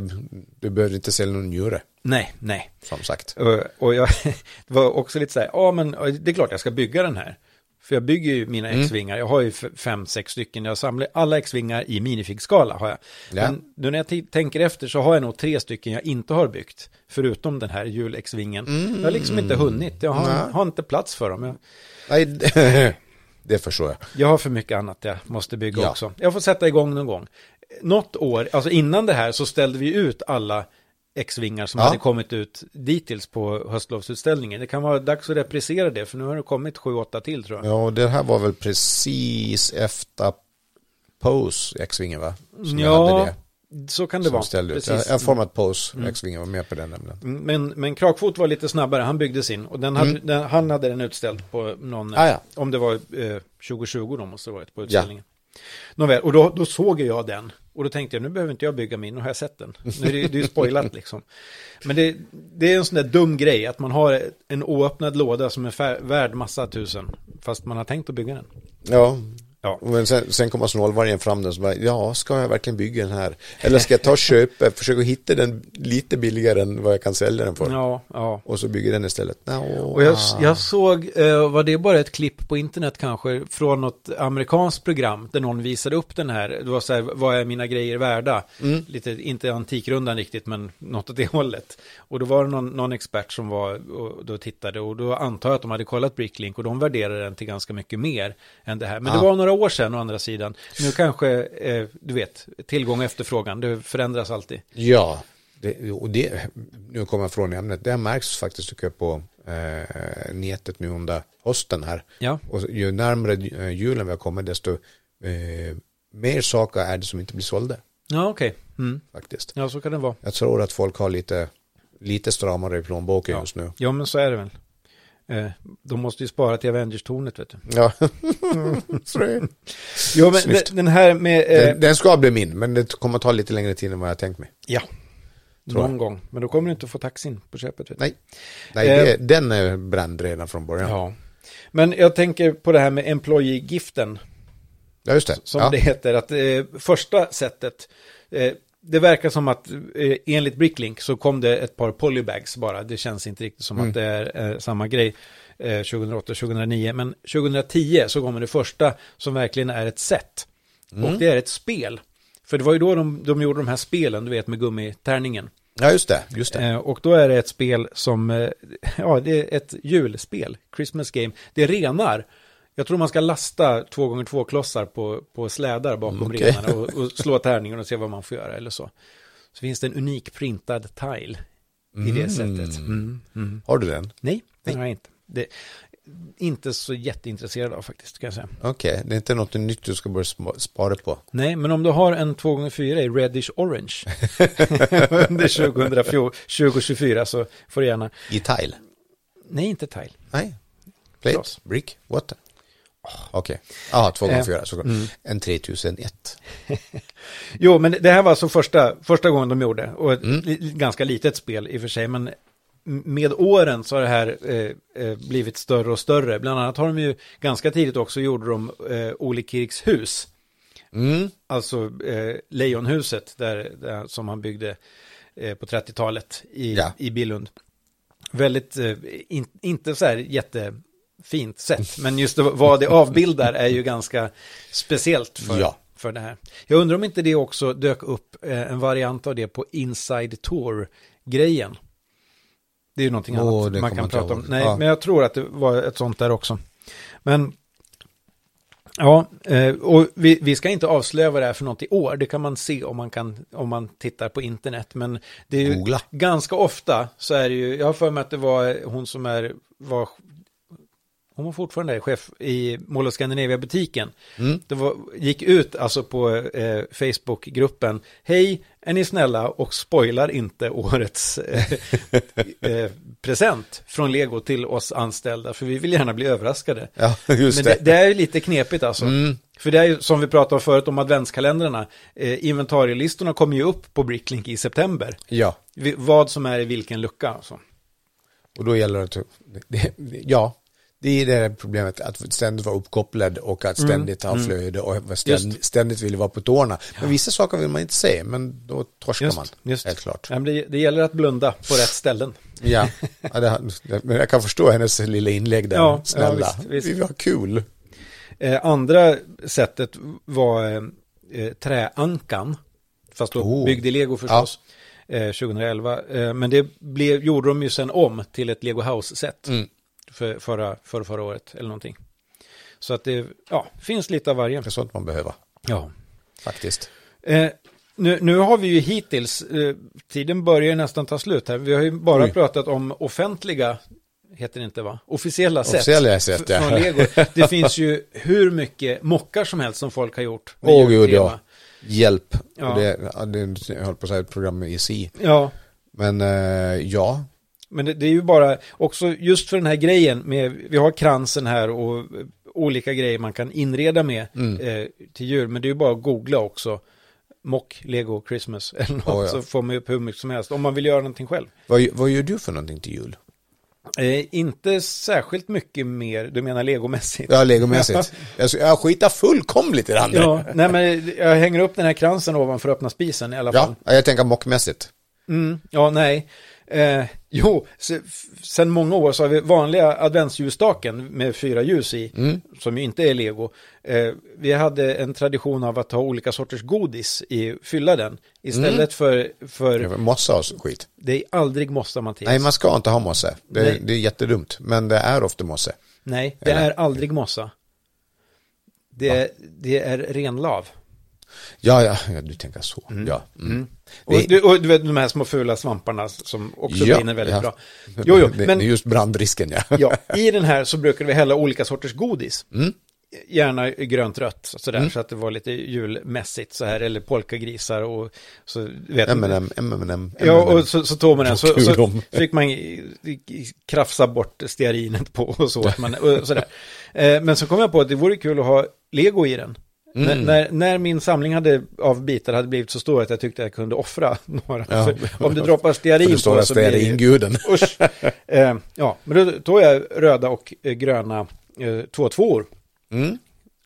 du behövde inte sälja någon njure, nej, nej. som sagt. Och, och jag det var också lite så här, ja men det är klart jag ska bygga den här. För jag bygger ju mina Mm. X-vingar, jag har ju fem, sex stycken, jag samlar alla X-vingar i minifigskala har jag. Ja. Men nu när jag tänker efter så har jag nog tre stycken jag inte har byggt, förutom den här jul-X-vingen. Jag har liksom inte hunnit, jag har, har inte plats för dem. Jag, Nej, det förstår jag. jag har för mycket annat jag måste bygga Ja. också. Jag får sätta igång någon gång. Något år, alltså innan det här så ställde vi ut alla X-vingar som Ja. hade kommit ut dittills på höstlovsutställningen. Det kan vara dags att reprisera det, för nu har det kommit sju, åtta till tror jag. Ja, och det här var väl precis efter Pose, X-Vingen va? Som Ja, hade det, så kan det som vara. ställde ut. Precis. Mm. Jag har format Pose, X-Vingen var med på den nämligen. Men, men Krakfot var lite snabbare, han byggde sin. Och den hade, den, han hade den utställd på någon, Mm. Ah, ja. om det var eh, 2020 då måste det varit på utställningen. Nåväl, och då, då såg jag den. Och då tänkte jag, nu behöver inte jag bygga min, nu har jag sett den. Nu är det, det är ju spoilat liksom. Men det, det är en sån där dum grej, att man har en oöppnad låda som är fär, värd massa tusen. Fast man har tänkt att bygga den. Ja, Ja. men sen, sen kommer snålvargen fram och så bara, ja, ska jag verkligen bygga den här? Eller ska jag ta och köpa, försöka hitta den lite billigare än vad jag kan sälja den för? Ja, ja. Och så bygga den istället. No, Och jag, jag såg, eh, var det bara ett klipp på internet kanske, från något amerikanskt program där någon visade upp den här. Det var så här, vad är mina grejer värda? Lite, inte antikrundan riktigt, men något åt det hållet. Och då var det någon, någon expert som var och då tittade och då antar jag att de hade kollat Bricklink och de värderade den till ganska mycket mer än det här. Men det Ah. var några år sedan å andra sidan. Nu kanske, eh, du vet, tillgång och efterfrågan, det förändras alltid. Ja, det, och det, nu kommer jag från ämnet, det märks faktiskt tycker jag på eh, nätet nu under hösten här. Ja. Och ju närmare eh, julen vi har kommit desto eh, mer saker är det som inte blir sålda Ja, okej. Mm. faktiskt. Ja, så kan det vara. Jag tror att folk har lite, lite stramare i plånboken Ja. just nu. Ja, men så är det väl. Eh, de måste ju spara till Avengers-tornet, vet du. Ja. Sorry. Jo, men den, den här med... Eh, den, den ska bli min, men det kommer ta lite längre tid än vad jag tänkt mig. ja, tror någon gång. Men då kommer du inte få taxin på köpet, vet du. Nej, Nej Eh. det, den är bränd redan från början. Ja, Ja. Men jag tänker på det här med employee-giften, just det. som ja. det heter. Att eh, första sättet, eh, det verkar som att eh, enligt Bricklink så kom det ett par polybags bara. Det känns inte riktigt som Mm. att det är eh, samma grej eh, 2008-2009. Men 2010 så kommer det första som verkligen är ett set. Mm. Och det är ett spel. För det var ju då de, de gjorde de här spelen, du vet, med gummitärningen. ja, just det. Just det. Eh, och då är det ett spel som, eh, ja, det är ett julspel, Christmas Game. Det renar. Jag tror man ska lasta två gånger två klossar på, på slädar bakom Mm, okej. renarna och, och slå tärningen och se vad man får göra eller så. Så finns det en unik printad tile i det sättet. Mm, mm. Har du den? Nej, den har jag inte. Det, inte så jätteintresserad av faktiskt, kan jag säga. Okej, det är inte något nytt du ska börja spa- spara på. Nej, men om du har en 2x4 i reddish orange under 2014 2024 så får du gärna... I tile? Nej, inte tile. Nej. Plate? Glas. Brick? What? Okej. Ja, två gånger Eh, fyra såklart. En 3001. Jo, men det här var alltså första, första gången de gjorde. Och ett li- ganska litet spel i och för sig. Men med åren så har det här eh, eh, blivit större och större. Bland annat har de ju ganska tidigt också gjorde de eh, Ole Kirks hus. Mm. Alltså eh, Lejonhuset där, där, som han byggde eh, på 30-talet i, Ja. i Billund. Väldigt, eh, in, inte så här jättefint sätt, men just vad det avbildar är ju ganska speciellt för, Ja. för det här. Jag undrar om inte det också dök upp eh, en variant av det på Inside Tour-grejen. Det är ju någonting Åh, annat man kan prata om. Nej, Ja. men jag tror att det var ett sånt där också. Men Ja, eh, och vi, vi ska inte avslöja vad det är för något i år. Det kan man se om man, kan, om man tittar på internet. Men det är ju Googla. ganska ofta så är det ju, jag har för mig att det var hon som är, var hon var fortfarande chef i Mall of Scandinavia-butiken. Mm. Det var, gick ut alltså på eh, Facebook-gruppen, hej, är ni snälla och spoilar inte årets eh, eh, present från Lego till oss anställda, för vi vill gärna bli överraskade. Ja, just Men det. det, det är ju lite knepigt alltså. Mm. För det är ju som vi pratade om förut om adventskalendrarna, eh, inventarielistorna kommer ju upp på Bricklink i september. Ja, vad som är i vilken lucka alltså. och då gäller det att, det, ja, det är det problemet att ständigt vara uppkopplad och att ständigt ha flöde och ständigt, ständigt vill vara på tårna. Men vissa saker vill man inte se, men då torskar Just, man. just. Helt klart. Ja, det, det gäller att blunda på rätt ställen. Ja, ja det, men jag kan förstå hennes lilla inlägg där. Ja, Snälla, ja, visst, visst. vi vill ha kul. Eh, andra sättet var eh, eh, träankan, fast då Oh. byggd i lego förstås, eh, 2011. Eh, men det blev, gjorde de ju sen om till ett Lego House-set Mm. För, förra, för förra året eller någonting. Så att det ja, finns lite av varje. Det är sånt man behöver, Ja. faktiskt. Eh, nu, nu har vi ju hittills, eh, tiden börjar nästan ta slut här, vi har ju bara Oj. pratat om offentliga, heter det inte va? Officiella sätt. Officiella sätt, ja. Från Lego. Det finns ju hur mycket mockar som helst som folk har gjort. Åh gud jultema. ja. Hjälp. Ja. Det, det, jag höll på att säga ett program i sig. Ja, Men eh, ja, men det, det är ju bara, också just för den här grejen med, vi har kransen här och olika grejer man kan inreda med Mm. eh, till jul, men det är ju bara att googla också. Mock, Lego, Christmas eller något, Oh, ja. så får man upp hur mycket som helst, om man vill göra någonting själv. vad, vad gör du för någonting till jul? Eh, inte särskilt mycket mer, du menar legomässigt? Ja, legomässigt. jag, jag skitar fullkomligt i det andra. Ja, nej men jag hänger upp den här kransen ovanför öppna spisen i alla fall. Ja, jag tänker mockmässigt. Mm, ja, nej. Eh, jo, sen många år så har vi vanliga adventsljusstaken med fyra ljus i, Mm. som ju inte är lego. Eh, vi hade en tradition av att ha olika sorters godis i, fylla den. Istället Mm. för, för, Mossa och skit. det är aldrig mossa Mattias. Nej, man ska inte ha mosse. Det, Nej. det är jättedumt. Men det är ofta mosse. Nej, det Eller? är aldrig mossa. Det, är- det är renlav. Ja, ja, ja du tänker så. Ja. Mm. Och, Det- du, och du vet de här små fula svamparna som också Ja, brinner väldigt ja. bra. Jo, jo, men det är just brandrisken, ja. ja, i den här så brukar vi hälla olika sorters godis. Mm. Gärna grönt rött, sådär, så att det var lite julmässigt så här, eller polkagrisar och så, vet M&M, M&M, Ja, och så, så tog man den, så, så fick man krafsa bort stearinet på och så. Man, och sådär. Eh, Men så kom jag på att det vore kul att ha lego i den. Mm. När, när, min samling hade, av bitar hade blivit så stor att jag tyckte jag kunde offra några. Ja. För om det droppar stearin det står på så det blir det ju- inguden. Usch. Eh, ja, men då tog jag röda och eh, gröna eh, två tvåor. Mm.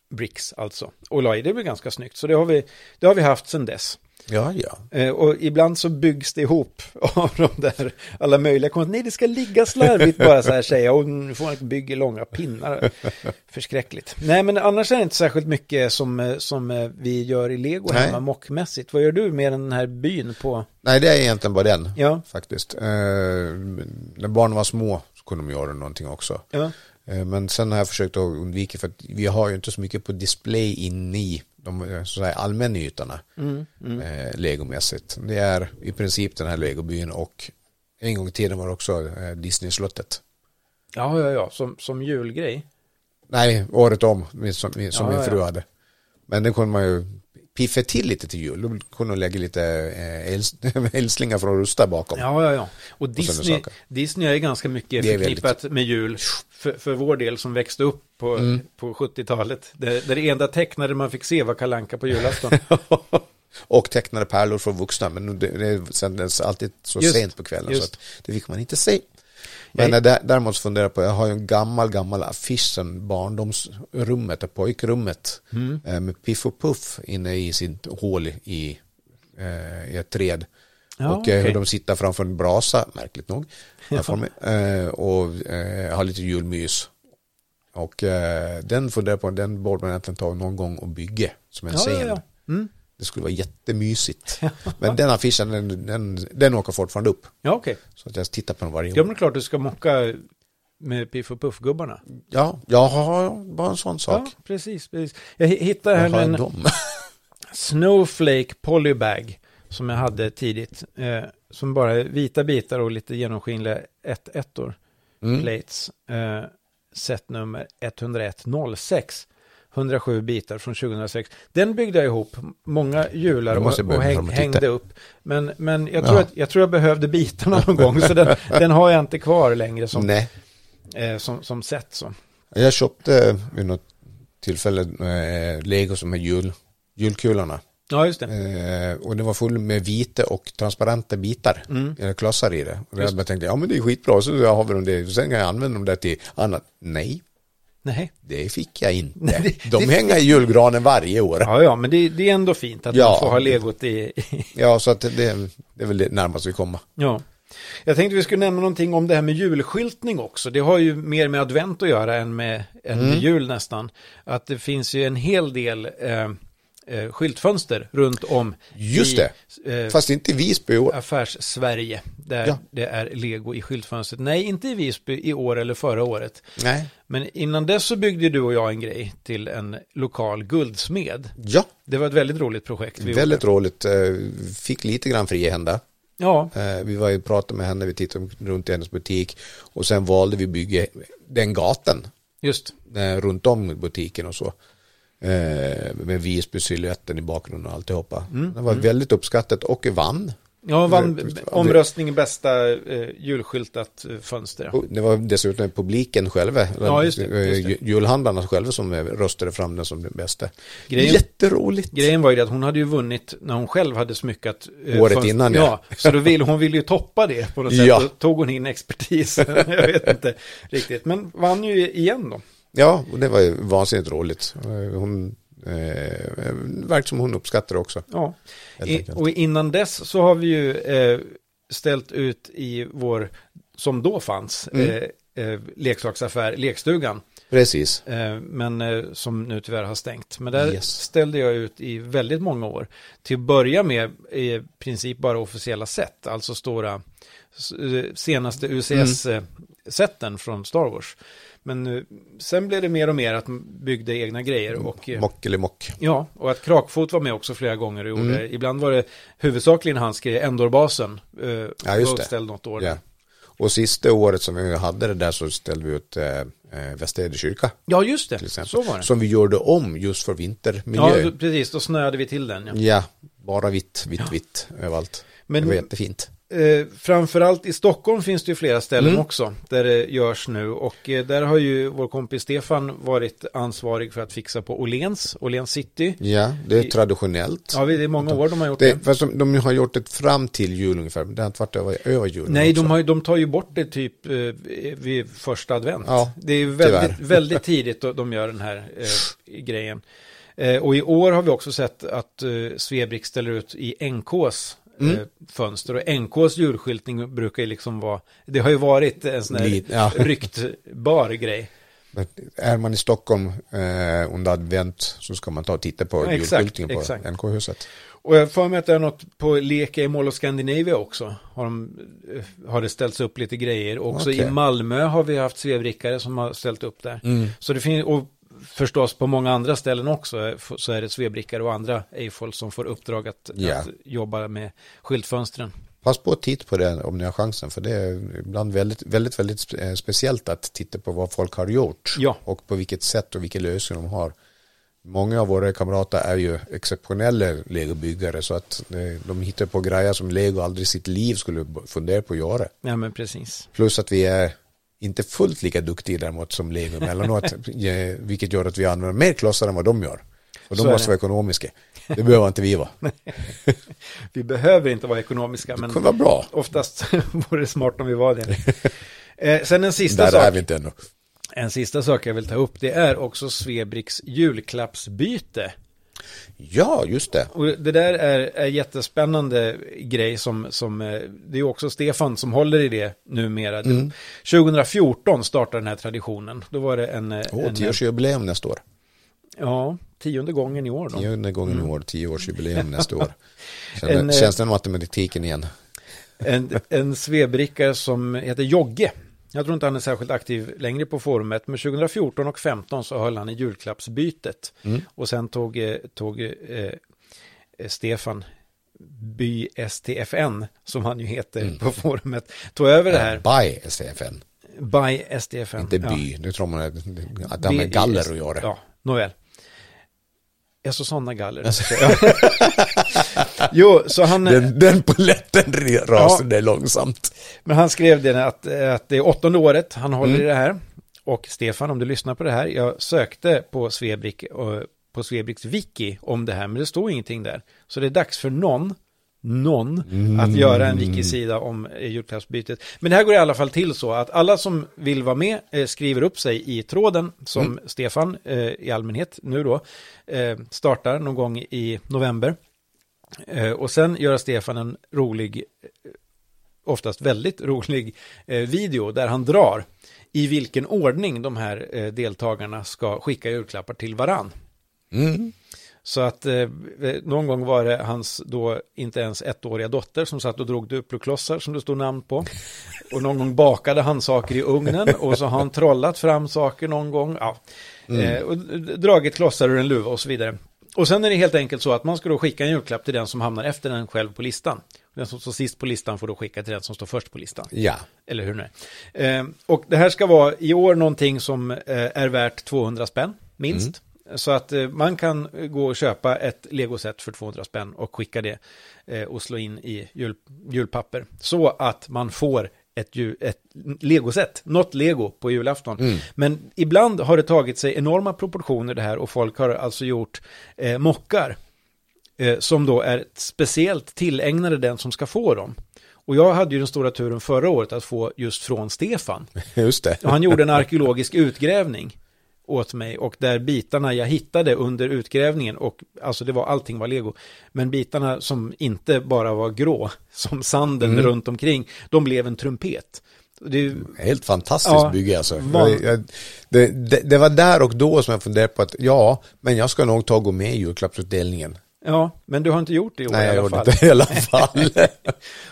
Bricks alltså. Och la i, det blev ganska snyggt. Så det har vi, det har vi haft sedan dess. Ja, ja. Eh, och ibland så byggs det ihop av de där alla möjliga konst. Nej, det ska ligga slarvigt bara så här säga. Och nu får man bygga långa pinnar. Förskräckligt. Nej, men annars är det inte särskilt mycket som, eh, som eh, vi gör i lego Nej. hemma mockmässigt. Vad gör du med den här byn på? Nej, det är egentligen bara den, Ja, faktiskt. Eh, när barnen var små så kunde de göra någonting också. ja, Eh, Men sen har jag försökt att undvika för att vi har ju inte så mycket på display inne i de eh, så säga, allmännytorna mm, mm. eh, legomässigt. Det är i princip den här legobyn och en gång i tiden var det också eh, Disney-slottet. ja, ja, ja. Som, som julgrej. Nej, året om, som, som Ja, min ja. fru hade. Men det kunde man ju piffa till lite till jul. Då kunde man lägga lite eh, äls- älslingar från Rusta bakom. Ja, ja, ja. Och Disney, saker. Disney är ganska mycket är förknippat med jul för, för vår del som växte upp på, Mm. på 70-talet. Där, där det enda tecknade man fick se var kalanka på julafton. Och tecknade pärlor för vuxna, men det, det sändes alltid så Just, sent på kvällen just. så att det fick man inte se. Men Jag- däremot funderar jag på, jag har ju en gammal, gammal affisch sen barndomsrummet, pojkrummet, Mm. eh, med Piff och Puff inne i sitt hål i, eh, i ett träd. Ja, och eh, okej. de sitter framför en brasa, märkligt nog, mig, och har lite julmys. Och den funderar jag på, den borde man egentligen ta någon gång och bygga som en Ja, scen. ja, ja. Mm. Det skulle vara jättemysigt. Men den affischen, den, den, den åker fortfarande upp. Ja, okej. Så att jag tittar på den varje Ja, år. men det är klart du ska mocka med Piff och Puff-gubbarna. Ja, jag har bara en sån sak. Ja, precis, precis. Jag hi- hittade här Jag en en. Snowflake Polybag som jag hade tidigt. Eh, som bara är vita bitar och lite genomskinliga ett ettor Mm. plates. Eh, set nummer 10106. 107 bitar från 2006. Den byggde jag ihop, många hjular och, och häng, hängde upp. Men, men jag, tror ja. att, jag tror jag behövde bitarna någon gång, så den, den, har jag inte kvar längre som, eh, som, som set. Så. Jag köpte vid något tillfälle eh, Lego som är jul, julkulorna. Ja, just det. Eh, och det var full med vita och transparenta bitar, mm. eller klossar i det. Och jag tänkte, ja men det är skitbra, så jag har vi dem det, sen kan jag använda dem där till annat. Nej. Nej. Det fick jag inte. Nej, det, De det, hänger i julgranen varje år. Ja, ja, men det, det är ändå fint att ja. man får ha legot i... ja, så att det, det är väl det närmaste vi kommer. Ja. Jag tänkte vi skulle nämna någonting om det här med julskyltning också. Det har ju mer med advent att göra än med, än med mm. jul nästan. Att det finns ju en hel del eh, eh, skyltfönster runt om. Just i, det, eh, fast inte i Visby i år. Affärs-Sverige, där ja. det är lego i skyltfönstret. Nej, inte i Visby i år eller förra året. Nej. Men innan dess så byggde du och jag en grej till en lokal guldsmed. Ja. Det var ett väldigt roligt projekt. Väldigt gjorde. roligt. Eh, fick lite grann fria händer. Ja. Eh, vi var ju pratade med henne, vi tittade runt i hennes butik och sen valde vi bygga den gatan. Just. Runt om butiken och så. Eh, med Visby-siluetten i bakgrunden och alltihopa. Mm. Det var mm. väldigt uppskattat och vann. Ja, vann omröstning bästa eh, julskyltat eh, fönster. Det var dessutom publiken själva, ja, just det, just det. julhandlarna själva som röstade fram den som den bästa. Grejen, Jätteroligt. Grejen var ju att hon hade ju vunnit när hon själv hade smyckat. Eh, Året fönster. innan ja. ja. Så då vill, hon ville ju toppa det på något sätt. Ja. Då tog hon in expertis. Jag vet inte riktigt. Men vann ju igen då. Ja, och det var ju vansinnigt roligt. Hon eh, verkar som hon uppskattar det också. Ja, I, och innan dess så har vi ju eh, ställt ut i vår, som då fanns, mm. eh, eh, leksaksaffär, lekstugan. Precis. Eh, men eh, som nu tyvärr har stängt. Men där yes. ställde jag ut i väldigt många år. Till att börja med i princip bara officiella sätt, alltså stora senaste UCS-sätten mm. från Star Wars. Men nu, sen blev det mer och mer att man byggde egna grejer. Och, eh, mock eller mock. Ja, och att Krakfot var med också flera gånger och gjorde mm. Ibland var det huvudsakligen hans grej, Endorbasen. Eh, ja, just det. något år. Ja. Och sista året som vi hade det där så ställde vi ut eh, eh Västerhede kyrka. Ja, just det. Så var det. Som vi gjorde om just för vintermiljö. Ja, precis. Då snöade vi till den. Ja, ja bara vitt, vitt, ja. vitt överallt. Men, det var jättefint. Eh, framförallt i Stockholm finns det ju flera ställen mm. också där det görs nu och eh, där har ju vår kompis Stefan varit ansvarig för att fixa på Åhléns, Åhléns City. Ja, det är traditionellt. Ja, det är många år de har gjort det. det. Fast de, de, har gjort det fram till jul ungefär, det har inte varit över, över jul. Nej, de, har, de tar ju bort det typ eh, vid första advent. Ja, det är väldigt, väldigt tidigt de gör den här eh, grejen. Eh, och i år har vi också sett att eh, Svebrik ställer ut i NKs mm. Eh, fönster. Och NKs julskyltning brukar ju liksom vara, det har ju varit en sån här ja. ryktbar grej. Men är man i Stockholm eh, under advent så ska man ta och titta på ja, julskyltningen på NK-huset. Och jag får mig att det är något på Leka i Mall of Scandinavia också. Har, de, eh, har det ställts upp lite grejer. Också okay. i Malmö har vi haft svevrickare som har ställt upp där. Mm. Så det finns, och förstås på många andra ställen också så är det svebrickare och andra Eiffel som får uppdrag att, yeah. att jobba med skyltfönstren. Pass på att titta på det om ni har chansen för det är ibland väldigt, väldigt, väldigt eh, speciellt att titta på vad folk har gjort ja. och på vilket sätt och vilken lösning de har. Många av våra kamrater är ju exceptionella legobyggare så att eh, de hittar på grejer som lego aldrig i sitt liv skulle fundera på att göra. Ja men precis. Plus att vi är inte fullt lika duktiga däremot som Lego emellanåt, vilket gör att vi använder mer klossar än vad de gör. Och de måste vara ekonomiska. Det behöver inte vi vara. vi behöver inte vara ekonomiska, men det vara bra. oftast vore det smart om vi var det. Eh, sen en sista Där sak. är vi inte ännu. En sista sak jag vill ta upp, det är också Svebriks julklappsbyte. Ja, just det. Och det där är, är jättespännande grej som, som eh, det är också Stefan som håller i det numera. Mm. 2014 startade den här traditionen. Då var det en... Oh, en tioårsjubileum nästa år. Ja, tionde gången i år då. Tionde gången mm. i år, tioårsjubileum nästa år. Känner, en, eh, känns den matematiken igen? En, en svebrickare som heter Jogge jag tror inte han är särskilt aktiv längre på forumet, men 2014 och 2015 så höll han i julklappsbytet. Mm. Och sen tog, eh, tog eh, Stefan By STFN, som han ju heter mm. på forumet, tog över det här. By STFN. By SDFM. Inte Ja. by, det tror man att det har med galler att göra. Ja, nåväl. Alltså sådana galler. Alltså. jo, så han, Den, den poletten rasade långsamt. men han skrev det att, att det är åttonde året han håller Mm. i det här. Och Stefan, om du lyssnar på det här, jag sökte på Svebrik och på Svebriks wiki om det här, men det står ingenting där. Så det är dags för någon, någon, att göra en wiki-sida om eh, julklappsbytet. Men det här går i alla fall till så att alla som vill vara med eh, skriver upp sig i tråden som Stefan eh, i allmänhet nu då eh, startar någon gång i november. Eh, och sen gör Stefan en rolig, eh, oftast väldigt rolig video där han drar i vilken ordning de här deltagarna ska skicka julklappar till varann. Mm. Så att eh, någon gång var det hans då inte ens ettåriga dotter som satt och drog Duplo-klossar som det stod namn på. Och någon gång bakade han saker i ugnen och så har han trollat fram saker någon gång. Ja. Eh, och dragit klossar ur en luva och så vidare. Och sen är det helt enkelt så att man ska då skicka en julklapp till den som hamnar efter den själv på listan. Den som står sist på listan får då skicka till den som står först på listan. Ja. Eller hur nu. Eh, och det här ska vara i år någonting som eh, är värt 200 spänn, minst. Så att eh, man kan gå och köpa ett legoset för 200 spänn och skicka det eh, och slå in i jul, julpapper. Så att man får ett, ju, ett legoset, något lego på julafton. Men ibland har det tagit sig enorma proportioner det här och folk har alltså gjort eh, mockar eh, som då är speciellt tillägnade den som ska få dem. Och jag hade ju den stora turen förra året att få just från Stefan. Just det. Och han gjorde en arkeologisk utgrävning åt mig och där bitarna jag hittade under utgrävningen och alltså det var allting var lego men bitarna som inte bara var grå som sanden Mm. runt omkring de blev en trumpet. Det är ju, Helt fantastiskt Ja, bygge alltså. Jag, jag, det, det, det var där och då som jag funderade på att ja, men jag ska nog ta och gå med i julklappsutdelningen. ja, men du har inte gjort det i år Nej, i jag alla gjorde fall. inte det i alla fall.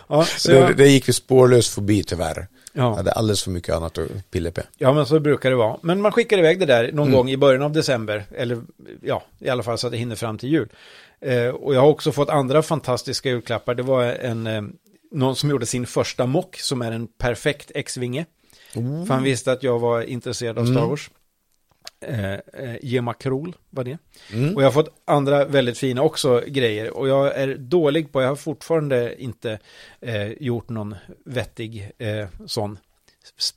Ja, så det, jag, det gick vi spårlöst förbi tyvärr. Jag ja. hade alldeles för mycket annat att pilla på. ja, men så brukar det vara. Men man skickar iväg det där någon Mm. gång i början av december eller ja, i alla fall så att det hinner fram till jul. Eh, och jag har också fått andra fantastiska julklappar. Det var en, eh, någon som gjorde sin första mock som är en perfekt X-vinge. För han visste att jag var intresserad av Star Mm. Wars. Eh, eh, Gemma Krol var det. Mm. Och jag har fått andra väldigt fina också grejer. Och jag är dålig på, jag har fortfarande inte eh, gjort någon vettig eh, sån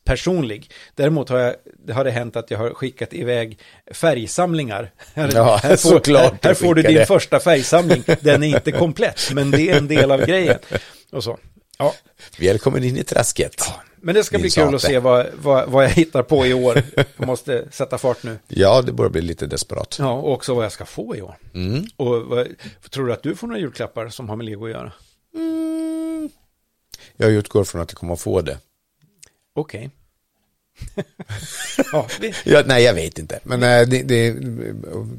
personlig. Däremot har, jag, det har det hänt att jag har skickat iväg färgsamlingar. Här, Ja, här, får, här, här du får du din det. första färgsamling. Den är inte komplett, men det är en del av grejen. Och så. Ja, Välkommen in i träsket. Men det ska bli kul att se vad, vad, vad jag hittar på i år. Jag måste sätta fart nu. Ja, det börjar bli lite desperat. Ja, och också vad jag ska få i år. Mm. Och vad, tror du att du får några julklappar som har med lego att göra? Mm. Jag utgår från att jag kommer att få det. Okej. ja, vi, Ja, nej, jag vet inte. Men äh, det, det,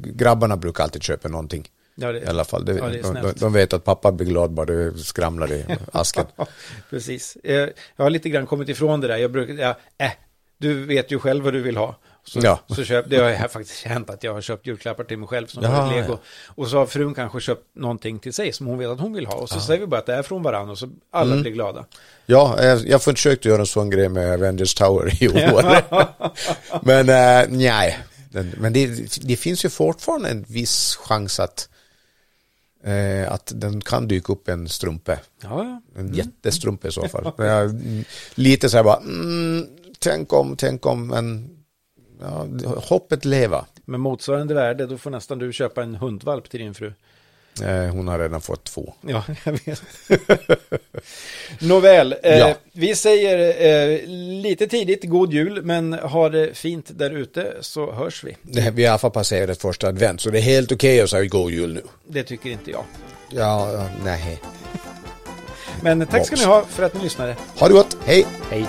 grabbarna brukar alltid köpa någonting. Ja, I det, alla fall. Det, Ja, det de, de, vet att pappa blir glad bara det skramlar i asken. precis. Eh, Jag har lite grann kommit ifrån det där. Jag brukar, ja, äh, du vet ju själv vad du vill ha. Så, Ja. så köp, det har ju faktiskt hänt att jag har köpt julklappar till mig själv som Ja, varit lego. ja. Och så har frun kanske köpt någonting till sig som hon vet att hon vill ha. Och så säger vi bara att det är från varandra och så alla Mm. blir glada. Ja, jag, jag försökte göra en sån grej med Avengers Tower i år. men äh, nej. Men det, det finns ju fortfarande en viss chans att, eh, att den kan dyka upp en strumpe. Ja, ja. En jättestrumpe i så fall. Jag, mm, lite så här bara, mm, tänk om, tänk om, men ja, hoppet leva. Med motsvarande värde, då får nästan du köpa en hundvalp till din fru. Eh, hon har redan fått två. Ja, jag vet. Nåväl, eh, Ja. vi säger eh, lite tidigt god jul, men ha det fint där ute så hörs vi. Det, vi har i alla fall passerat första advent, så det är helt okej att säga god jul nu. Det tycker inte jag. Ja, ja, nej. Men tack ska ni ha för att ni lyssnade. Ha det gott, hej! Hej.